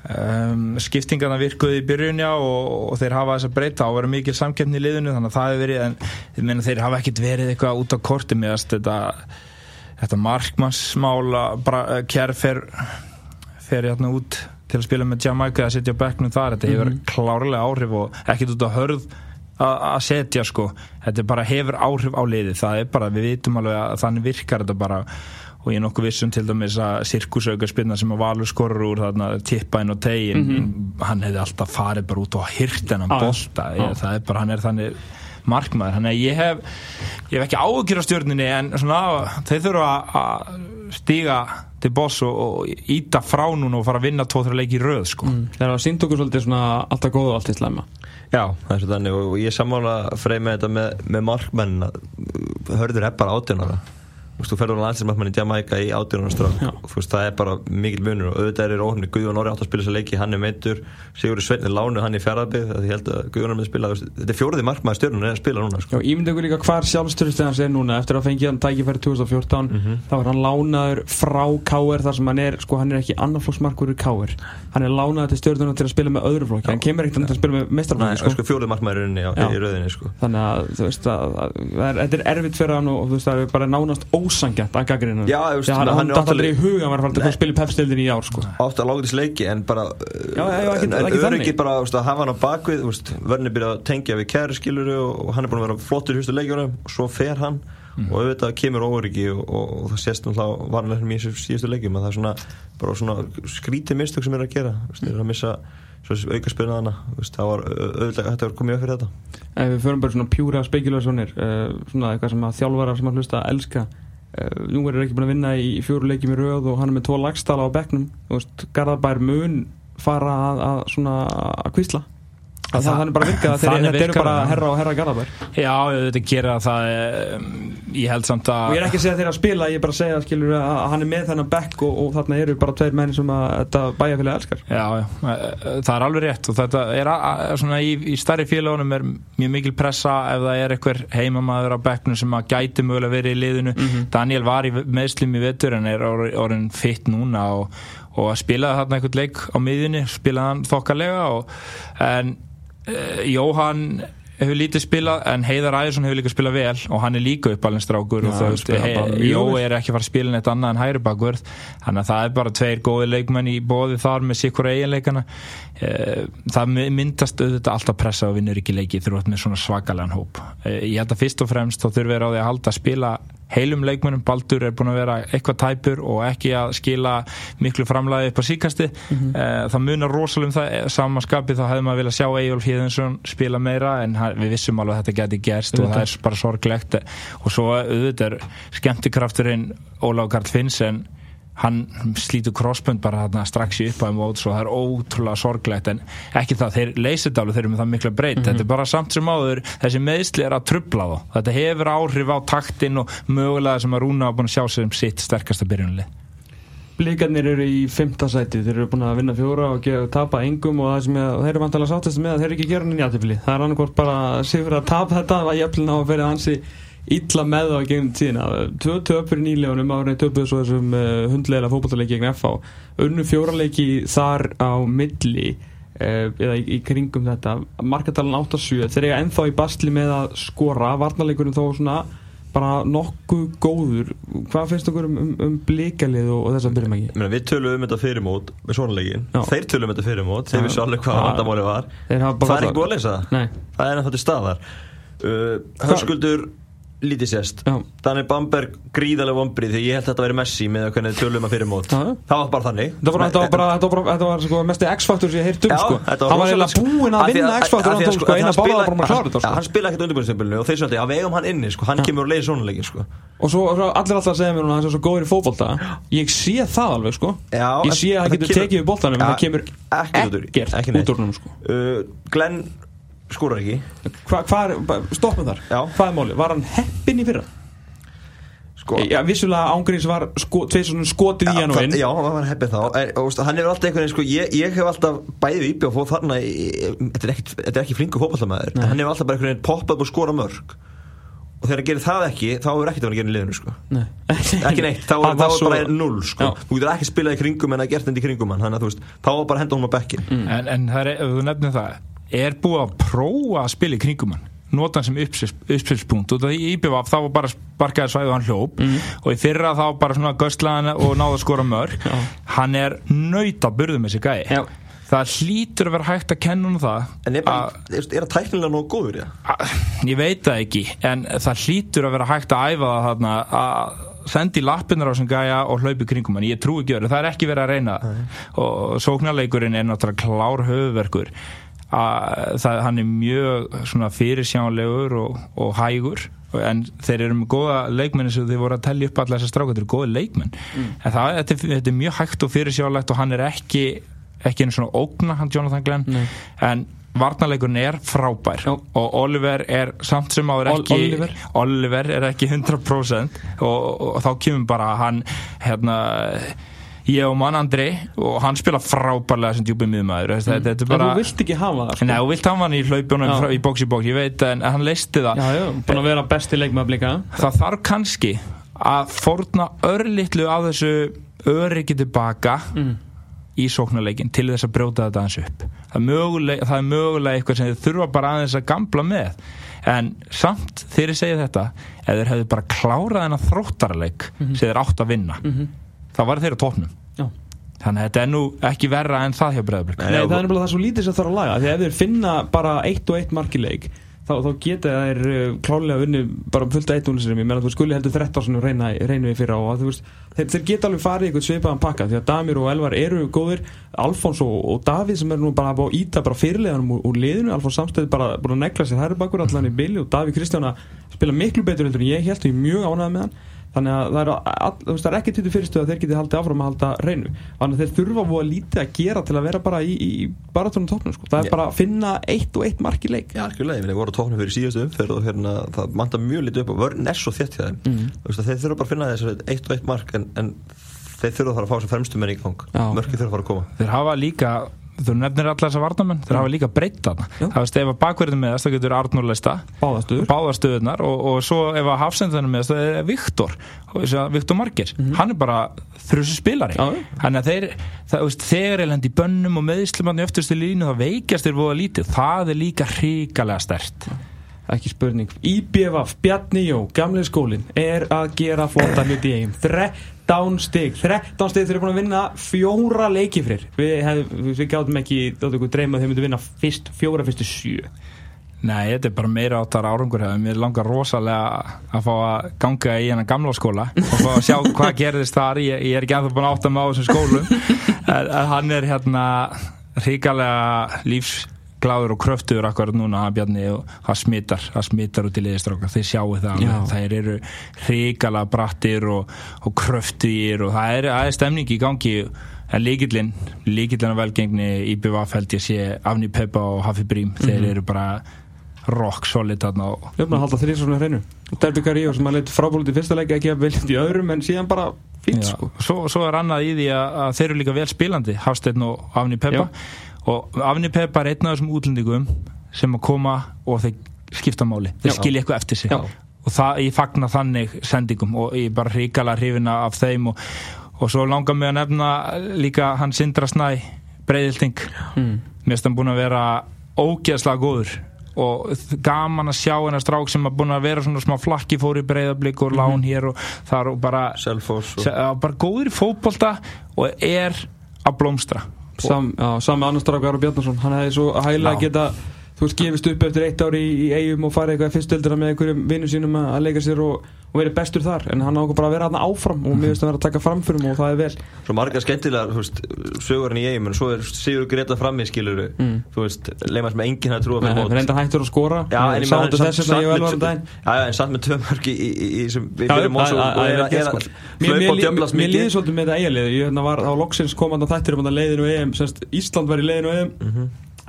Um, skiptingarna virkuði í byrjunja og, og þeir hafa þess að breyta og vera mikil samkeppni í liðinu þannig að það hefur verið en meina, þeir hafa ekkert verið eitthvað út á korti með þetta, þetta markmannsmála kjær fer, fer hérna út til að spila með Jamaica að setja bekknum þar, þetta hefur Mhm. klárlega áhrif og ekkert út á hörð að setja sko, þetta bara hefur áhrif á liði, það er bara, við vitum alveg að þannig virkar þetta bara. Og ég er nokkuð vissum til dæmis að sirkusauka spilna sem að Valur skorur úr þarna tippa inn á tegin hann hefði alltaf farið bara út og hyrt hennan Já, bolta, ég, það er bara hann er þannig markmaður, þannig að ég hef ég hef ekki áhugjur á stjórninni en svona, þeir þurfa að stíga til boss og, og íta frá núna og fara að vinna 2-3 leiki í röð sko. Þeir hafa sínt okkur svolítið svona alltaf góðu og allt í slemma Já, það er svo þannig og ég sammála frey með þetta með, með markmenn að hörður er bara átjónara Þú ferður á landsinsmarkmann í Jamaica í átjónara strák. Já. og þú veist, það er bara mikil munur og auðvitað er óhörni Guðjón Orri átt að spila þessa leiki, hann er meitur Sigurður Sveitnir lánu hann í fjaraðbygg því ég held að Guðjón er með að spila, þetta er fjóruði markmaður stjórnun er að spila núna, sko. Já, ímyndi ykkur líka hvar sjálfstyrstið hans er núna. Eftir að fengi hann tækifæri 2014 þá er hann lánaður frá K.R. þar sem hann er, sko hann er ekki annarflóksmarkur í K.R. hann er lánaður til stjórnuna til að spila með öðru flokki, hann kemur ekkert til að spila með Er þannig að að, að, að er fyrir hann það er að hann, er datt aldrei í huga að var að að spila pepstildin í ár sko. að lága þess leiki en bara Já, já, já, ekki- en, öryggi bara að hafa hann á bakvið vörnir byrja að tengja við kæri skiluru og, hann er búin að vera flottur í hústu leikjunum og svo fer hann Mhm. og auðvitað kemur óöryggi og, og, og það sést náttúrulega varlega í síðustu leikjum að það er svona, bara svona skrítið mistök sem er að gera þeir eru að missa auka spilna hana það var auðvitað þetta var komið upp fyrir þetta ef við förum bara svona pjúra spekulásjónir uh, svona eitthvað sem að þjálfarar sem að hlusta elska uh, Jungver er ekki búin að vinna í fjóru leikjum í röð og hann er með tvo lagstala á veist, Garðabær mun fara að, að að kvísla það, það, er bara virkað að þeir, þetta eru bara það. herra og herra Garðabær. Já, þetta gera það um, ég held samt að og ég er ekki að segja þeir að spila, ég er bara að segja skilur, að hann er með þennan bekk og, og þarna eru bara tveir menn sem að þetta bæjarfélag elskar. Já, já, það er alveg rétt og þetta er að, að, svona í, í starri félagunum er mjög mikil pressa ef það er einhver heimamaður á bekknum sem að gæti mögulega verið í liðinu. Daniel var í meðslum í vetur en er orð- orðin fitt núna og, og spilaði þarna einhvern leik á miðjunni spilaði hann þokkalega og, en Jóhann hefur lítið spilað en Heiðar Æðarsson hefur líka spilað vel og hann er líka uppalinn strákur Já, og mjög Jó er ekki fara að spila neitt annað en hægri bakvörð þannig að það er bara tveir góði leikmenn í bóði þar með sikkur eiginleikana. Eh, það myndast auðvitað alltaf pressa og vinnur ekki leiki þurfa með svona svakalega hóp. Eh, ég held að fyrst og fremst þá þurfum við því að halda að spila heilum leikmennum, Baldur er búin að vera eitthvað tæpur og ekki að skila miklu framlæði upp á síkasti það munar rosalega um það. Eh, samanskapi þá hefði maður vilja sjá Eyjólf Híðinsson spila meira en við vissum alveg að þetta geti gerst og það er bara sorglegt. Og svo auðvitað er skemmtikrafturinn Ólaf Karl Finnsen hann slítur crossbund bara þarna strax í uppæðum og það er ótrúlega sorglegt en ekki það, þeir leysið alveg þeir eru með það mikla breyt, þetta er bara samt sem áður þessi meðsli er að trubla þá. Þetta hefur áhrif á taktin og mögulega sem að Rúna hafa búin að sjá sem sitt sterkasta byrjunlið Blikarnir eru í fymta sæti, þeir eru búin að vinna fjóra og gefa, tapa engum og það sem er, þeir eru vantilega sáttast með að þeir eru ekki að gera jættifli. Það er annarkort bara sigur að tapa þetta að og ferið hansi illa með það gegnum tíðina. Tvö töp fyrir nýlegunum árið töpuð svo þessum uh, hundleila fótballleiki gegn FH. Unnu fjóraleiki þar á milli uh, eða í, í kringum þetta. Markatalan 8-7. Þeir eiga ennþá í bastli með að skora. Varnarleikurinn þó svona bara nokkuð góður hvað finnst okkur um, um, um blikalið og, og þess að byrjum ekki? Við tölum um þetta fyrir mót með svona leikin þeir tölum um þetta fyrir mót, þeir vissu alveg hvað vandamáli var það er ekki búið að leysa það er ennþá til staðar uh, Hörskuldur lítið sést. Já, Daniel Bamberg gríðarlega vombrið því ég held að þetta væri Messi með að hvernig tölum að fyrir mót það var bara þannig. Þetta var, þetta var bara, þetta var, bara, þetta var sko, mesti X-faktor sem ég heirt um sko. hann var eiginlega búinn að vinna að- X-faktor af hann að tók sko, sko hann að sko. hann spila ekkert undirbúinnstímbilinu og þeir svolítið, já við eigum hann inni sko, hann kemur og leiði svona leikin sko. og svo, allir alltaf að segja mér að hann er svo góður í fótbolta. Ég sé það alveg sko. Ég sé að það getur tekið við boltanum en það kemur ekkert út úr- úr sko. uh, Glenn skórar ekki Hva, hva er, stoppum þar, Já. hvað er máli var hann heppin í fyrra? sko, Já, vissulega ángríns var sko, tveir svona skotið í hann og það- inn Já, hann var heppið þá en, og, veist, Hann hefur alltaf einhvern veginn sko, ég, ég hef alltaf bæðið íbjá og fóð þarna þetta, er ekki, þetta er ekki flingu fótballamæður Nei. Hann hefur alltaf bara einhvern veginn poppað upp og skora mörg og þegar hann gerir það ekki þá er ekkert að hann gerir í liðinu sko. Nei. ekki neitt, þá er var það svo- bara null sko. Þú getur ekki spilað í kringum en að gert þetta í kringum hann þannig að þú veist, þá var bara að henda honum á bekkin Mm. en, en það er, ef þú nefnir það er búið að prófa að spila í kringum hann? Nota hann sem uppspilspunkt og það í IBVF þá var bara sparkaði svæðu hann hljóp. Mm. og í fyrra þá bara svona göstlaðan og náða að skora mörg hann er nöyta burðum þessi gæi. Já. það hlýtur að vera hægt að kenna hann það en er, bara, að- er, það tæknilega nógu góður ja? ég veit það ekki en það hlýtur að vera hægt að æfa það þarna að sendi lappinnar á sem gæja og hlaupi kringum hann, ég trúi ekki öru, það er ekki verið að reyna. Það. og sóknarleikurinn er náttúrulega klár höfuverkur að það, hann er mjög fyrirsjánlegur og, og hægur. En þeir eru með góða leikmenni sem þeir voru að tellja upp alla þessar strákar, þeir eru góða leikmenn. En það, þetta, er, þetta er mjög hægt og fyrirsjánlegt og hann er ekki ekki einu svona ógna hann Jonathan Glenn. Nei. en varnarleikurinn er frábær. Já. og Oliver er samt sem áður Ol- ekki Oliver. Oliver er ekki 100% og, og, og þá kemur bara hann hérna ég og mann Andri og hann spila frábærlega sem djúpið miðmaður þetta, þetta er Mm. En bara þú vilt ekki hafa það sko. Nei, þú vilt hafa hann í frá- í bóks í bóks, ég veit en hann leisti það Já, já, búin að vera besti leikmaður blika það þarf kannski að forna örlittlu á þessu öryggi tilbaka Mm. í sóknarleikin til þess að brjóta þetta aðeins upp það er mögulega, það er mögulega eitthvað sem þið þurfa bara aðeins að gamla með en samt ég segi þetta ef þeir hefðu bara klárað þennan þróttarleik sem þeir átt að vinna þá var þeir á topnum Já. Þannig að þetta er nú ekki verra en það hjá breyðablik Nei, það er nefnilega það svo lítið sem þarf að laga því að ef þeir finna bara eitt og eitt markileik þá, þá geta þeir uh, klálega unni bara fullt að eitt ég meina þú skuli heldur 13 sem reyna, reynu við fyrir á og þú veist, þeir, þeir geta alveg farið í eitthvað svipaðan pakka því að Damir og Elvar eru góðir. Alfons og, og Davíð sem er nú bara að íta bara fyrirleganum úr, úr liðinu. Alfons samstæði bara búin að negla sér hærri bakur allan í bili og Davíð Kristjána spila miklu betur heldur en ég held og ég er mjög ánægð með hann þannig að það er, all, þú veist, það er ekki til fyrirstu að þeir geti haldið áfram að halda reynu þannig að þeir þurfa að lítið að gera til að vera bara í, í, í baratónum tóknum sko. það er Já. bara að finna eitt og eitt mark í leik Já, algjörlega, ég voru á tóknum fyrir síðustu umferð og hérna, það manda mjög lítið upp og vörn er svo þétt hjá þeim að þeir þurfa bara að finna þess eitt og eitt mark en, en þeir þurfa að fara að fá sem fremstu menn í gang Já. mörki þurfa að fara að koma þeir hafa líka þú nefnir allar þessar varnamenn, þeir hafa líka breytt þarna. Það veist ef að bakverðin meðast þá getur Arnur leista báðastur báðar stöðunar og, og svo ef að hafsendunum meðast það er Viktor. Viktor Margir, hann er bara þrjusu spilari. Þannig að þeir, það, veist, þegar er lendi í bönnum og meðislumann í öftustu línu þá veikjast þeir voða lítið, það er líka hrikalega stert ekki spurning. IBVF, Bjarni Jó, gamlega skólin er að gera flotta hluti í eigum 13 stig. 13 stig þeir eru búin að vinna fjóra leikifrir við, hef, við gáðum ekki þáttu ykkur dreyma að þeir myndu vinna fyrst, fjóra fyrstu sjö. Nei, þetta er bara meira áttar árangur hefur mér langar rosalega að fá að ganga í hennar gamla skóla og fá að sjá hvað gerðist þar. Ég, ég er ekki ennþá búin að átta mig á þessum skólum. Hann er hérna ríkalega lífsgláður og kröftuður akkurat núna hann Bjarni og það smittar það smittar út í liðistráka, þeir sjáu það Já. þeir eru ríkalega brattir og, og kröftuðir og það er, það er stemning í gangi. En líkillinn, líkillinn af velgengni í BVF held ég sé Afni Peppa og Hafi Brím, þeir eru bara rock solid við erum að halda þrjir svona hreinu. Derby Carillo sem að leitt frábúlið í fyrsta leik ekki að viljandi í öðrum en síðan bara fínt Já, sko. Svo, svo er annað í því að, að þeir eru líka vel spilandi Hafsteinn og Afni Peppa og Afni Peppa er einn af þessum útlendingum sem að koma og þeir skipta máli, þeir skilja eitthvað eftir sig. Já. og það, ég fagna þannig sendingum og ég er bara hrikala hrifina af þeim og, og svo langar mig að nefna líka hann Sindra Snæ Breiðilting mm. mér finnst hann búin að vera ógeðslega góður og gaman að sjá hennar strák sem að búin að vera svona smá flakki fór í breyðablík og lán hér og þar og bara Selfoss og bara góður í fótbolta og er að blómstra Sam, já, sami annars strákar og Bjarnason hann hefði svo hægilega geta þú veist gefist upp eftir eitt ári í, í eigum og farið eitthvað fyrstöldina með einhverjum vinnum sínum að að leika sér og, og verið bestur þar. En hann ákvað bara að vera hann áfram og mér finnst að vera að taka framförum og það er vel. Svo margar skemmtilegar, þú veist, sögurinn í eigum en svo er Sigur Greta frammi skilur Mm. þú veist, leima sem enginn trúið Nei, fyrir mót. reyndar hættur að skora. Já, en ég samt- þess að ég með vel var um daginn. Já, já, en satt með tvö mörg í, fyrir mót að- að- að- að- sko. að Mér- líði svolítið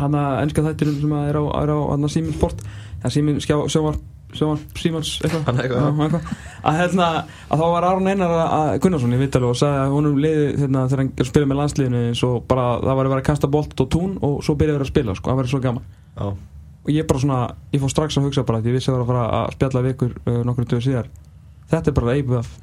hann að ennska þættirum sem er á, er á Síminn Sport. Það sjóvar sjóvar Símans eitthvað. Eitthvað. að hérna að þá var Aron Einar að- Gunnarsson í Vittali og sagði að honum leiði hérna, þegar hann spila með landsliðinu bara það var að vera að kasta bolt og tún og svo byrjaði að vera að spila sko, það var svo gaman. Já, og ég bara svona, ég fór strax að hugsa bara því ég vissi að það var að fara að spjalla við ykkur uh, nokkru dögur síðar. Þetta er bara eiböf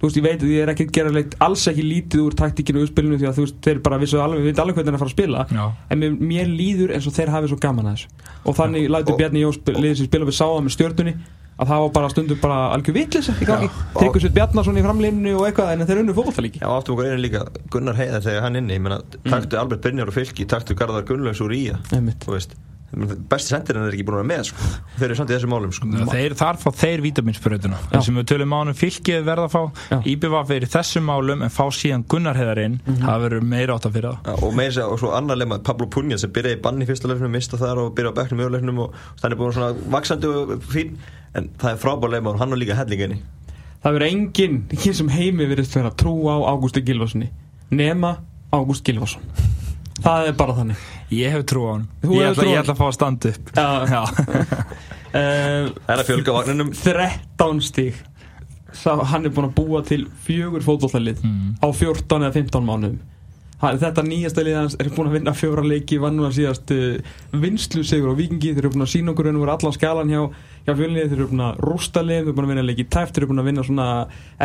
þú veist, ég veit að ég er ekki að gera leitt alls ekki lítið úr taktíkinu og uppspilinu því að þú veist, þeir bara vissu alveg, við veit alveg hvernig það er að fara að spila. Já. en mér, mér líður eins og þeir hafi svo gaman að þessu. Og þannig lætur Og- Bjarni Jós liðið sér spila við sáða með stjörnunni að það var bara stundum bara algjör gangi, tekur sér Bjarnason í framlinu og eitthvað en þeir unnu fótballtalíki Já, áttum okkur einu líka Gunnar Heiðar þegar hann inni, ég meina, taktu Albert Brynjar og Fylki, taktu Garðar Gunnlaugs úr Ía Einmitt. þú veist, besti sendirinn er ekki búin að vera með sko. þeir eru samt í þessum málum sko. Þeir, þar fá þeir vítaminsbröðuna Já. sem við tölum ánum fylkið verða að fá. IBV fyrir þessum málum en fá síðan Gunnar heiðarinn Mhm. það verður meira átt að fyrir það Já, og meira sér, og svo annar lemma Pablo Punja sem byrjaði í banni í fyrsta leifnum, mista þar og byrjaði á bekknum í öðruleifnum og þannig búin svona vaksandi og fín en það er frábær lemma og hann er líka hellinginni það verður enginn hér sem heimi verðist á Ég hef trú á hann Þú ég ætla, á ég ætla að fá að standa upp. Já. Já. uh, Það er að fjölga vagninum? 13 stíg Sá, hann er búin að búa til fjögur fótbolltalið Mm. á 14 eða 15 mánuðum. Hann, þetta nýjasta lið hans er búin að vinna fjóra leiki vann að síðast uh, vinslu sigur á vikingi þeir eru búin að sína okkur og veru allan skalan hjá, hjá fjölnið, þeir eru búin að rústa lið þeir eru búin að vinna leiki tæft, þeir eru búin að vinna svona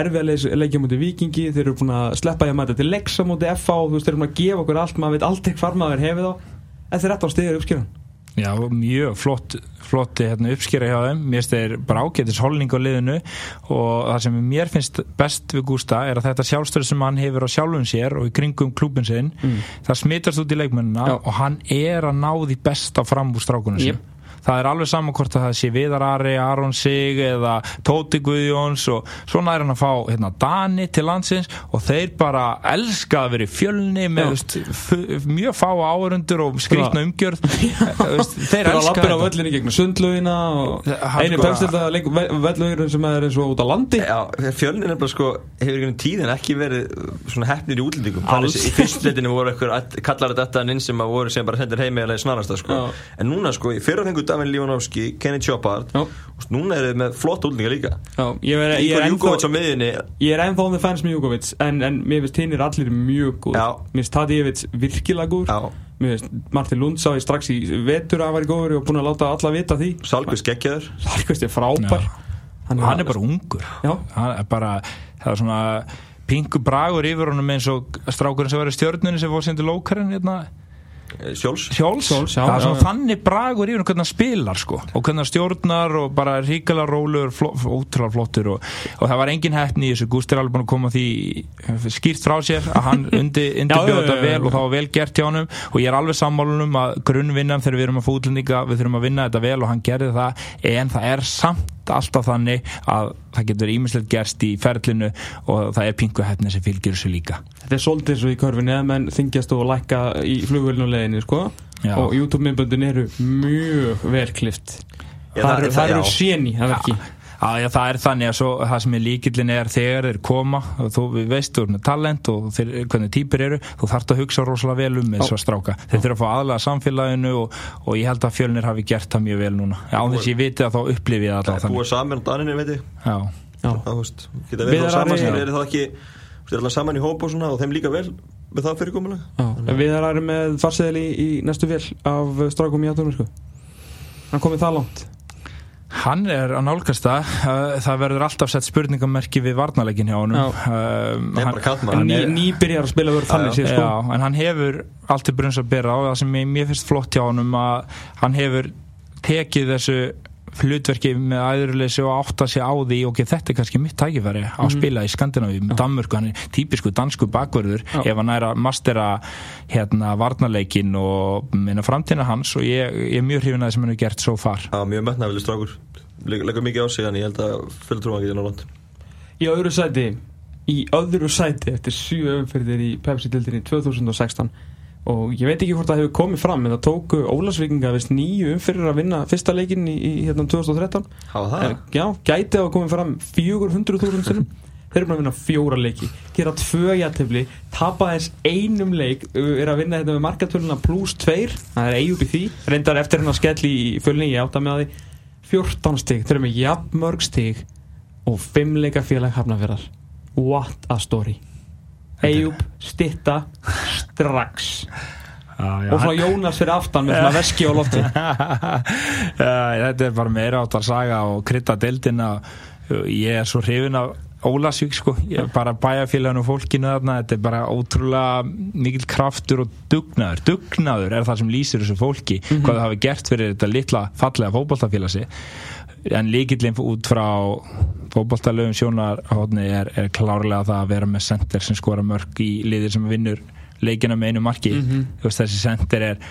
erfiða leiki á múti vikingi þeir eru búin að sleppa að mæta til leiksa múti FA og þú veist, þeir eru búin að gefa okkur allt. Maður veit aldrei hvar maður hefið þá en þeir 13 stíð er uppskýran Já, mjög flott, flott hérna, uppskýra hjá þeim mér finnst þeir bara ágætis holning á liðinu og það sem mér finnst best við Gústa er að þetta sjálfstöð sem hann hefur á sjálfum sér og í kringum klúbin sinn það smittast út í leikmennina Já. og hann er að ná því besta fram úr strákunum Jep. sin það er alveg saman hvort að það sé Viðar Ari, Aron Sig eða Tóti Guðjóns og svona er hann að fá hérna, Dani til landsins og þeir bara elska að vera í fjölni með mjög fá áörundur og skrýtna umgjörð. Veist, þeir Þeir að elska lappina á þetta. völlinni gegnum sundlaugina og einu sko- pepstilda völlugurinn sem er eins og út á landi. Já, fjölnin er bara sko hefur einhvern tíðin ekki verið uh, svona hefnir í útlendingum. Alls. Þannig í fyrstleitinu voru eitthvað kallar þetta inn sem að voru sem bara sendir heimi eða snarasta sko. En núna sko, í fyrra fengur David Lívanovski Kenny Chopard. Já. og núna er þið með flott útlendinga líka. Já, ég, er, ég, er ennþá, ég er ennþá the fans með Júkovic en, en mér finnst hinn er allir mjög góð Já. Mér finnst Tadjevic virkilega góð Já, Mér finnst Martin Lund sá ég strax í vetur að hann væri góður og búin að láta alla vita því. Salkvist geggjaður Sarkvist er frábær. Já. hann er bara ungur. Já. hann er bara, það er svona pingu bragur yfir honum eins og strákurinn sem var í stjörnunni sem fór sinni lókarinn hérna, Eh, Sjóls Hjóls, Hjóls, já, það er svona já, já. þannig bragur yfir hvernig hann spilar sko og hvernig hann stjórnar og bara ríkala rólegur, fló, ótrúlega flottur og, og það var engin heppni í þessu. Gústi er alveg búin að koma því skýrt frá sér að hann undi, undirbjóða þetta vel og það var vel gert hjá honum. Og ég er alveg sammálunum að grunnvinnan þegar við erum að fótlendinga við þurfum að vinna þetta vel og hann gerði það en það er samt alltaf þannig að það getur ímislegt gerst í ferlinu og það er pingu hefni sem fylgir þessu líka Þetta er svolítið eins og í körfinni að menn þingjast og lækka í flugvölinu leginni sko Já. og YouTube-myndböndin eru mjög vel klift Já, Það það- eru- það- það séni að verki Já, já, það er þannig að svo, það sem er líkillin er þegar þeir koma og þú við veist, þú er með talent og þeir, hvernig týpur eru, þú þarft að hugsa rosalega vel um þessu stráka. Þeir þurfa að fá aðlega samfélaginu og, og ég held að fjölnir hafi gert það mjög vel núna. Já, á þess ég viti að þá upplifið það alltaf Búið þannig. saman á Daninu, veit ég Já, Já. Það, þú veist, geta verið þá saman sem er það ekki Þú er alltaf saman í hóp og svona og þeim líka vel með það fyrirkomulega Já, við erum með farseðil í, í næstu vél af strákum í aðdómi sko. Hann komið það langt. Hann er að nálgast það, uh, það verður alltaf sett spurningamerki við varnarleikin hjá honum. Um, Það er hann- bara kallmann En hann ný, er- ný byrjar að spila verður þannig sér sko. Já, en hann hefur allt til brunns að bera á. Það sem ég, mér finnst flott hjá honum að hann hefur tekið þessu hlutverki með æðurleysi og átt að sé á því ok, þetta er kannski mitt tækifæri á að spila í Skandinavíu með Danmörku, hann er típisku dansku bakverður Já. ef hann er að mastera hérna varnarleikin og minna framtíðina hans og ég, ég er mjög hrifin að það sem hann hefur gert svo far. Var mjög metnafili strákur. Leggur mikið á sig en ég held að fulltrúan getið náland Í öðru sæti Í öðru sæti eftir sjö umfyrðir í Pepsi-dildinni 2016 og ég veit ekki hvort það hefur komið fram en það tóku Ólasvíkinga vist nýju umfyrðir að vinna fyrsta leikinn í, í hérna 2013 Hafa það? Eh, Já, gæti að komið fram 400.000 sinnum. Þeir eru búin að vinna fjóra leiki Gera tvö jættefli Tapa þess einum leik Er að vinna þetta með markatöluna plus 2 Það er í því. Reyndar eftir hennar skell í fjölni Ég átta með því. 14 stig Þeir eru með jafn mörg stig Og 5 leika félag hafnafjörðar What a story Eyjúb stitta strax. Já, já, og svona Jónas fyrir aftan með svona veski á lofti. Þetta er bara meira áttar saga og krydda deildina ég er svo hrifin af Ólasvík sko, ég er bara bæjarfélagin og fólkinu þarna, þetta er bara ótrúlega mikil kraftur og dugnaður. Dugnaður er það sem lýsir þessu fólki hvað það hafi gert fyrir þetta litla fallega fótballtafélagsi en líkillin út frá fótballtalöfum sjónarhóðni er, er klárlega það að vera með center sem skora mörg í liðir sem vinnur leikina með einu marki. Þú veist þessi center er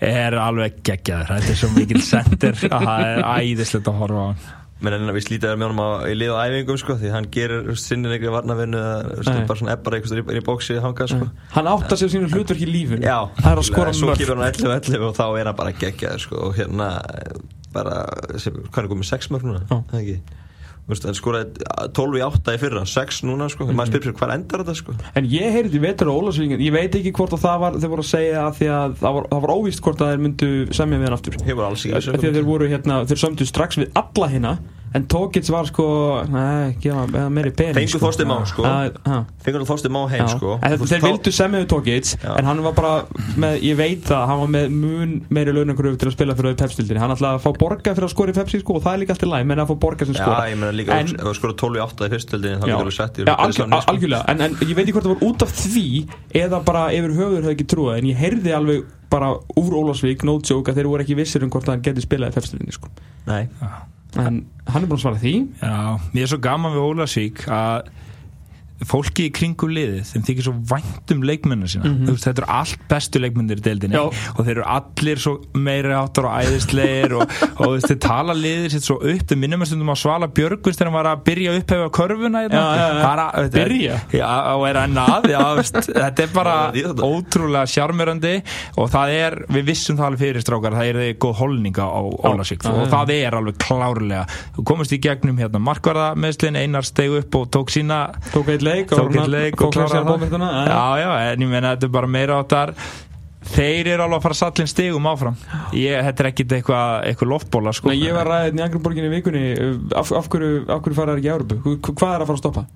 er alveg geggjaður, þetta er svo mikil center að það er æðislegt að horfa á hann menn en við slítið með honum á, í lið og æfingum sko, því hann gerir sinni einhverju varnavinnu eða bara svona ebbar eitthvað í, í bóksi hangað sko. hann átta sér sínu hlutverk í lífun Já, það er að skora mörg kemur hann 11-11 og þá er hann bara geggjaður sko, og hérna bara, hvað er komið 6 mörg núna, það ekki Þú veist, hann skoraði 12 í 8 í fyrra 6 núna, sko, maður spyrir sér hvað endar þetta sko? En ég heyrði vetur á Ólasvíkinn, ég veit ekki hvort að það var, þeir voru að segja að að það var, það var óvíst hvort að þeir myndu semja við hann aftur. þeir voru hérna, þeir sömdu strax við alla hérna, en Tókits var sko, nei, gefa eða meiri pening. Fengu Þorstein Má, sko. Að- ha, fengur hann Þorstein Má heim já. sko þeir, vildu semja við Tókits, Já. en hann var bara með, ég veit það, hann var með mun meiri launakröfu til að spila fyrir Pepsi-dildinni. Hann ætlaði að fá borga fyrir að skora í Pepsi, sko, og það er líka alltaf læg, menn að fá borga sem Já, skora. ég meina líka En- ef þú skorar 12 í 8 í fyrstöldinni þá Já, getur þú sett í já al- algjörlega en, en ég veit ekki hvort það var út af því eða bara yfir höfður hefði ekki trúið en ég heyrði alveg bara úr Ólafsvík no joke að þeir voru ekki vissir um hvort hann geti spilað í fefstöðinni sko. Nei, en hann er búin að svara því. Já, mér er svo gaman við Ólasvík að fólki í kringum liðið þeim þykir svo vænt um leikmennu sína. Þú veist, þetta eru allt bestu leikmennir í deildinni Já. og þeir eru allir svo meiri áttar og æðislegir og, og þeir tala liðið sitt svo upp. Þeir minnum að stundum á Svala Björgvins þegar hann var að byrja að upphefa körfuna hérna. Og er enn að veist, þetta er bara ótrúlega sjarmerandi og það er, við vissum það alveg fyrir strákar það er þið góð holninga á Ólasvík Já, og það er alveg klárlega. Þú komist í gegnum hérna markvarða meðslinn Einar steg upp og tók sína tók leik eitt leik og kláraði það. það já já en ég meina þetta er bara meira áttar. Þeir eru alveg að fara sallin stigum áfram. Ég, þetta er ekkit eitthvað eitthvað loftbóla sko. Nei, ég var ræðið í Angriborginni í vikunni uh, af, af hverju, af hverju fara þær ekki í Európu Hva- hvað er að fara að stoppa?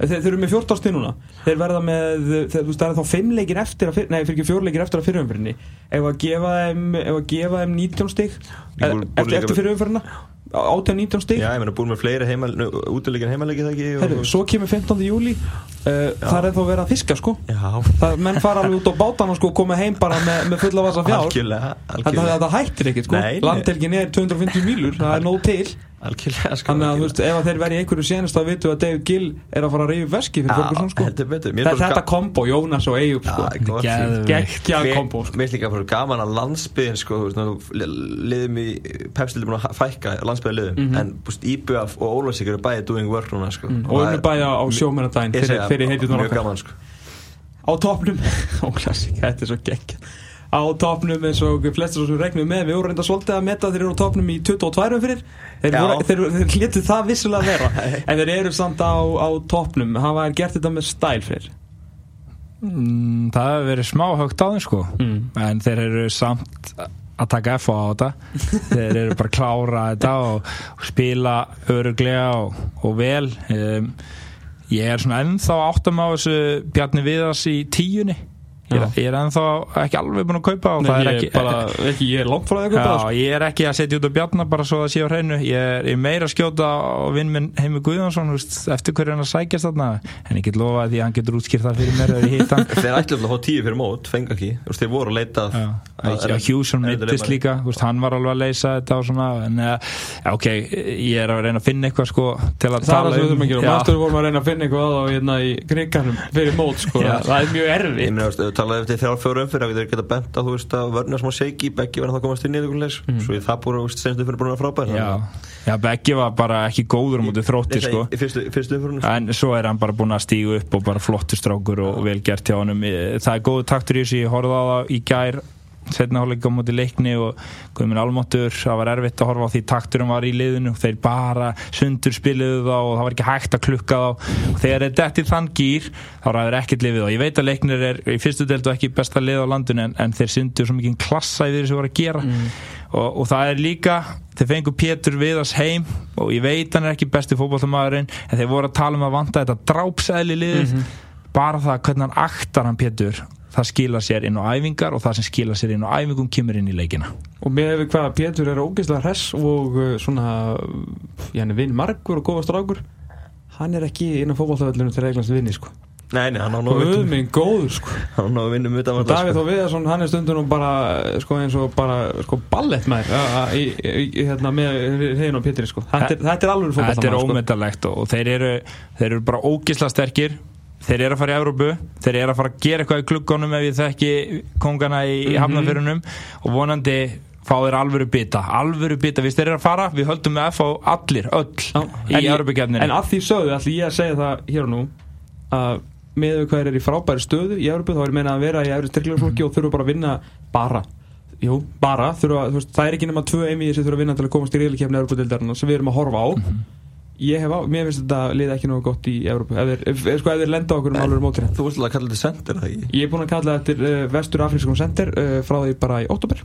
Þeir, þeir eru með 14 stið núna. Þeir verða með, þeir, þú veist, það er þá 5 leikir eftir að nei, fyrir ekki 4 leikir eftir að fyrirumfyrinni ef að gefa þeim, ef að gefa þeim 19 stig? Eftir, eftir fyrirumfyrinna 18-19 stig. Já, ég meina búin með fleiri heimal, útilegin heimalegi það ekki og, Herru, svo kemur 15. júli uh, það er þá verið að fiska sko. Það, menn fara alveg út á bátana sko og koma heim bara með, með fulla vasa fjár. Algjörlega algjörlega, þetta hættir ekkert sko. Landhelgin er 250 mílur, það er nóg til. algjörlega sko, Þannig að þú veist, ef að þeir verði í einhverju sénast þá vitum við að David Gill er að fara að reyfi veski fyrir Ferguson sko. Þetta, þetta kombo, Jónas og Eyjup sko. Gekkjað kombo sko. Mér er líka gaman að landsbyðin sko, liðum í búin að fækka landsbyðin liðum. Mhm. en búst, IBF og Ólafsík eru bæði doing work núna sko. Mm, Og unnu bæja á sjómennadaginn Ég fyrir, heitjurnar mjög gaman sko. Á topnum, ó klassik, þetta er svo gekk Á topnum eins og flestir sem regnum með Við vorum reynda svolítið að meta að þeir eru á topnum í 22 fyrir. Þeir, voru, þeir, þeir hlétu það vissulega að vera En þeir eru samt á, á topnum Hafa þeir gert þetta með stæl fyrir mm, það hefur verið smá högt á þeim sko. Mm. en þeir eru samt að taka F á þetta. Þeir eru bara að klára þetta og, og spila öruglega og, og vel. Um, ég er svona ennþá áttum á þessu Bjarni Viðars í tíunni ég er, ég er ennþá ekki alveg búin að kaupa og Nei, það er ekki, bara, ekki, ég er langt frá það Já, ég er ekki að setja út á bjarnar bara svo að sé á hreinu. Ég er, er meira að skjóta á vinn minn Heimi Guðjónsson þú veist, eftir hverju hann að sækjast þarna? En ég get lofa því að hann getur útskýrt það fyrir mér Þeir ætlu að fá tíu fyrir mót, fengi ekki. Þú veist, Þeir voru að leita að- að- Hjússon að- mittist að- líka þú veist, hann var alveg að leysa þetta og svona en uh, ok, ég er að reyna að finna eitthvað sko til að Það er það tala sem sko. Það talaðum eftir þrjár fjóru umfyrir að við þurfum geta bent að þú veist að vörna smá shaky, Beggi það að komast inn í eitthvað Mm. svo ég það búið að senstu fyrir búin að frábær Já, já, Beggi var bara ekki góður mútið þrótti sko. fyrstu, fyrstu umfyrir En svo er hann bara búinn að stígu upp og bara flottur strákur og vel gert hjá honum. Það er góðu taktur í þessu, ég horfði á það í gær setna hálfleika á móti leikni og Guðminn Almáttur, það var erfitt að horfa á því takturum var í liðinu, þeir bara sundur spiluðu þá og það var ekki hægt að klukka þá. Og þegar þeir detti þann gýr þá ræður ekkert lifið þá, ég veit að leiknir er í fyrstu deltu ekki besta lið á landinu en, en þeir sundur svo mikið klassa yfir þessu voru að gera. Og, og það er líka þeir fengu Pétur Viðars heim og ég veit hann er ekki besti fótballtamaðurinn en þeir voru að tala um að vanta þetta drápsæli liðið. Bara það hvernig hann aktar hann Pétur það skila sér inn á æfingar og það sem skila sér inn á æfingum kemur inn í leikina Og með hvað Pétur er ógeðslega hress og uh, svona, hann er vinn margur og góða strákur hann er ekki inn á fótballtafellinu til reglans vinni sko. Nei, nei, hann á minn góður sko. Hann á vinnum utan Og vallar, Davíð sko. Þó Viðarsson, hann er stundum bara sko, eins og bara sko, ballettmær hérna, með hegin og Pétri sko. þetta, er- þetta er alveg Þetta er sko. ómyndalegt og, og þeir, eru, þeir eru bara ógisla sterkir þeir eru að fara í Európu þeir eru að fara að gera eitthvað í klukkonum ef ég þekki kongana í, í hafnafyrunum og vonandi fá þeir alvöru bita. Alvöru bita, við þeir eru að fara. Við höldum með F á allir, öll Já, í Európukefninu En að því sögðu ætlum ég að segja það hér og nú að með við hvað er í frábæri stöðu í Európu þá er meina að vera í efri styrklegarflokki og þurfa bara að vinna bara. Jú, bara, þurfa, það er ekki nema tvö einvið sem þurfa að vinna til að komast í Ég hef á, mér finnst þetta liða ekki nógu gott í Európu ef þeir, sko, lenda okkur um alveg mótri Þú vilt alveg að kalla þetta sendir, það ekki? Ég er búinn að kalla þetta uh, vestur afrískum center uh, frá því bara í óttúber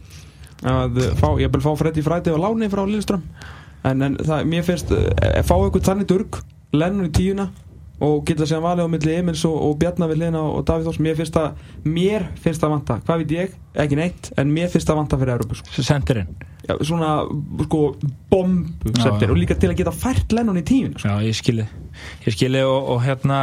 að uh, fá, ég vil fá Freddy Fræti og Láni frá Lilleström en, en það, mér finnst uh, fá eitthvað þannig durg Lennon í tíuna og geta séðan valið á milli Emils og, og Bjarnar við liðina og Davíð Þórs. Mér finnst það, mér finnst það vanta. Hvað veit ég, ekki neitt, en mér finnst það vanta fyrir Európu sko. Já, svona sko bombu og líka til að geta fært Lennon í tíuna sko. Já, ég skilji ég skilji og, og hérna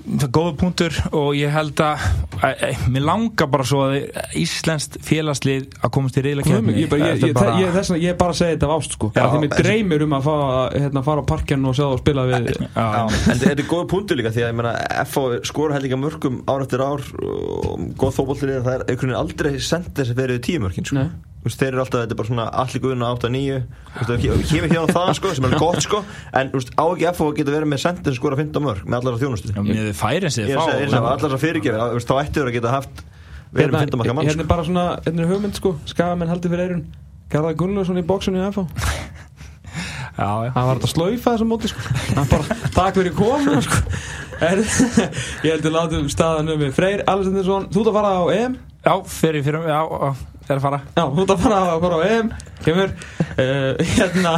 það er góða punktur og ég held að, að, að mér langar bara svo að Íslenskt félagslið að komast í reyðla Guð mig, ég, bara, ég, ég, bara, ég, er bara að segja þetta ást sko. Já, því mér dreymir um að fá, hérna, fara á parkjan og sjá það og spila við Já, já, en þetta er góð punktu líka því að ég meina FH skora held líka mörgum ár eftir ár og góð fótbollið það er einhvern veginn aldrei sendir sem verið tíu mörkin sko. Nei. Þú veist, þeir eru alltaf, þetta er bara svona allir guðuna 8-9 það kemur hér og það sko, sem er gott sko. En þú veist, á ekki FH að geta verið með sendir sem skora 15 mörg með allar á þjónustu. Já, með færin sem ég þið er að fá. allar að fyrirgefa þú veist, þá ættu þeir að geta haft verið með 15 marka mann hérna sko. er bara svona, hérna er hugmynd sko. Skafamenn haldið fyrir eirun Garðar Gunnlaugsson í bóksunni í FH já, já. hann var þetta að slaufa þessum móti sko. Hann bara, takk fyrir komuna sko. Er, ég heldur látum staðan um Freyr Alessandinsson, þú ert að fara á EM? Já fyrir, fyrir, já, er að fara. Já, þú ert að fara, að fara á EM kemur uh, hérna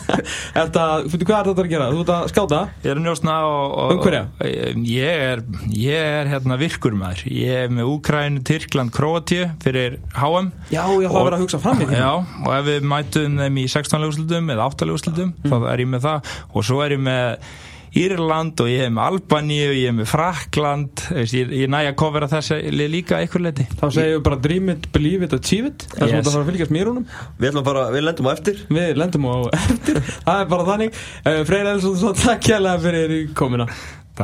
þetta, fyrir hvað er þetta að gera, þú ert að skáta? Ég er að njósna og, og Um hverja? og- Ég er, ég er hérna virkur maður. Ég er með Úkrænu, Tyrkland, Króatíu fyrir HM já, ég hafa verið að hugsa fram í því. Já, og ef við mætum þeim í 16 legurslutum eða 8 legurslutum Mm. þá er ég með það. Og svo er ég með Írland og ég er með Albaníu ég er með Frakland Veist, ég, ég næja að kofera þessi lið líka eitthvað leiti þá segjum við bara dream it, believe it, achieve it. Það er Yes. sem þetta fara að fylgjast mér húnum við við lendum á eftir. Við lendum á eftir. Það er bara þannig. Uh, Freyr Elsson, takk kjærlega fyrir komina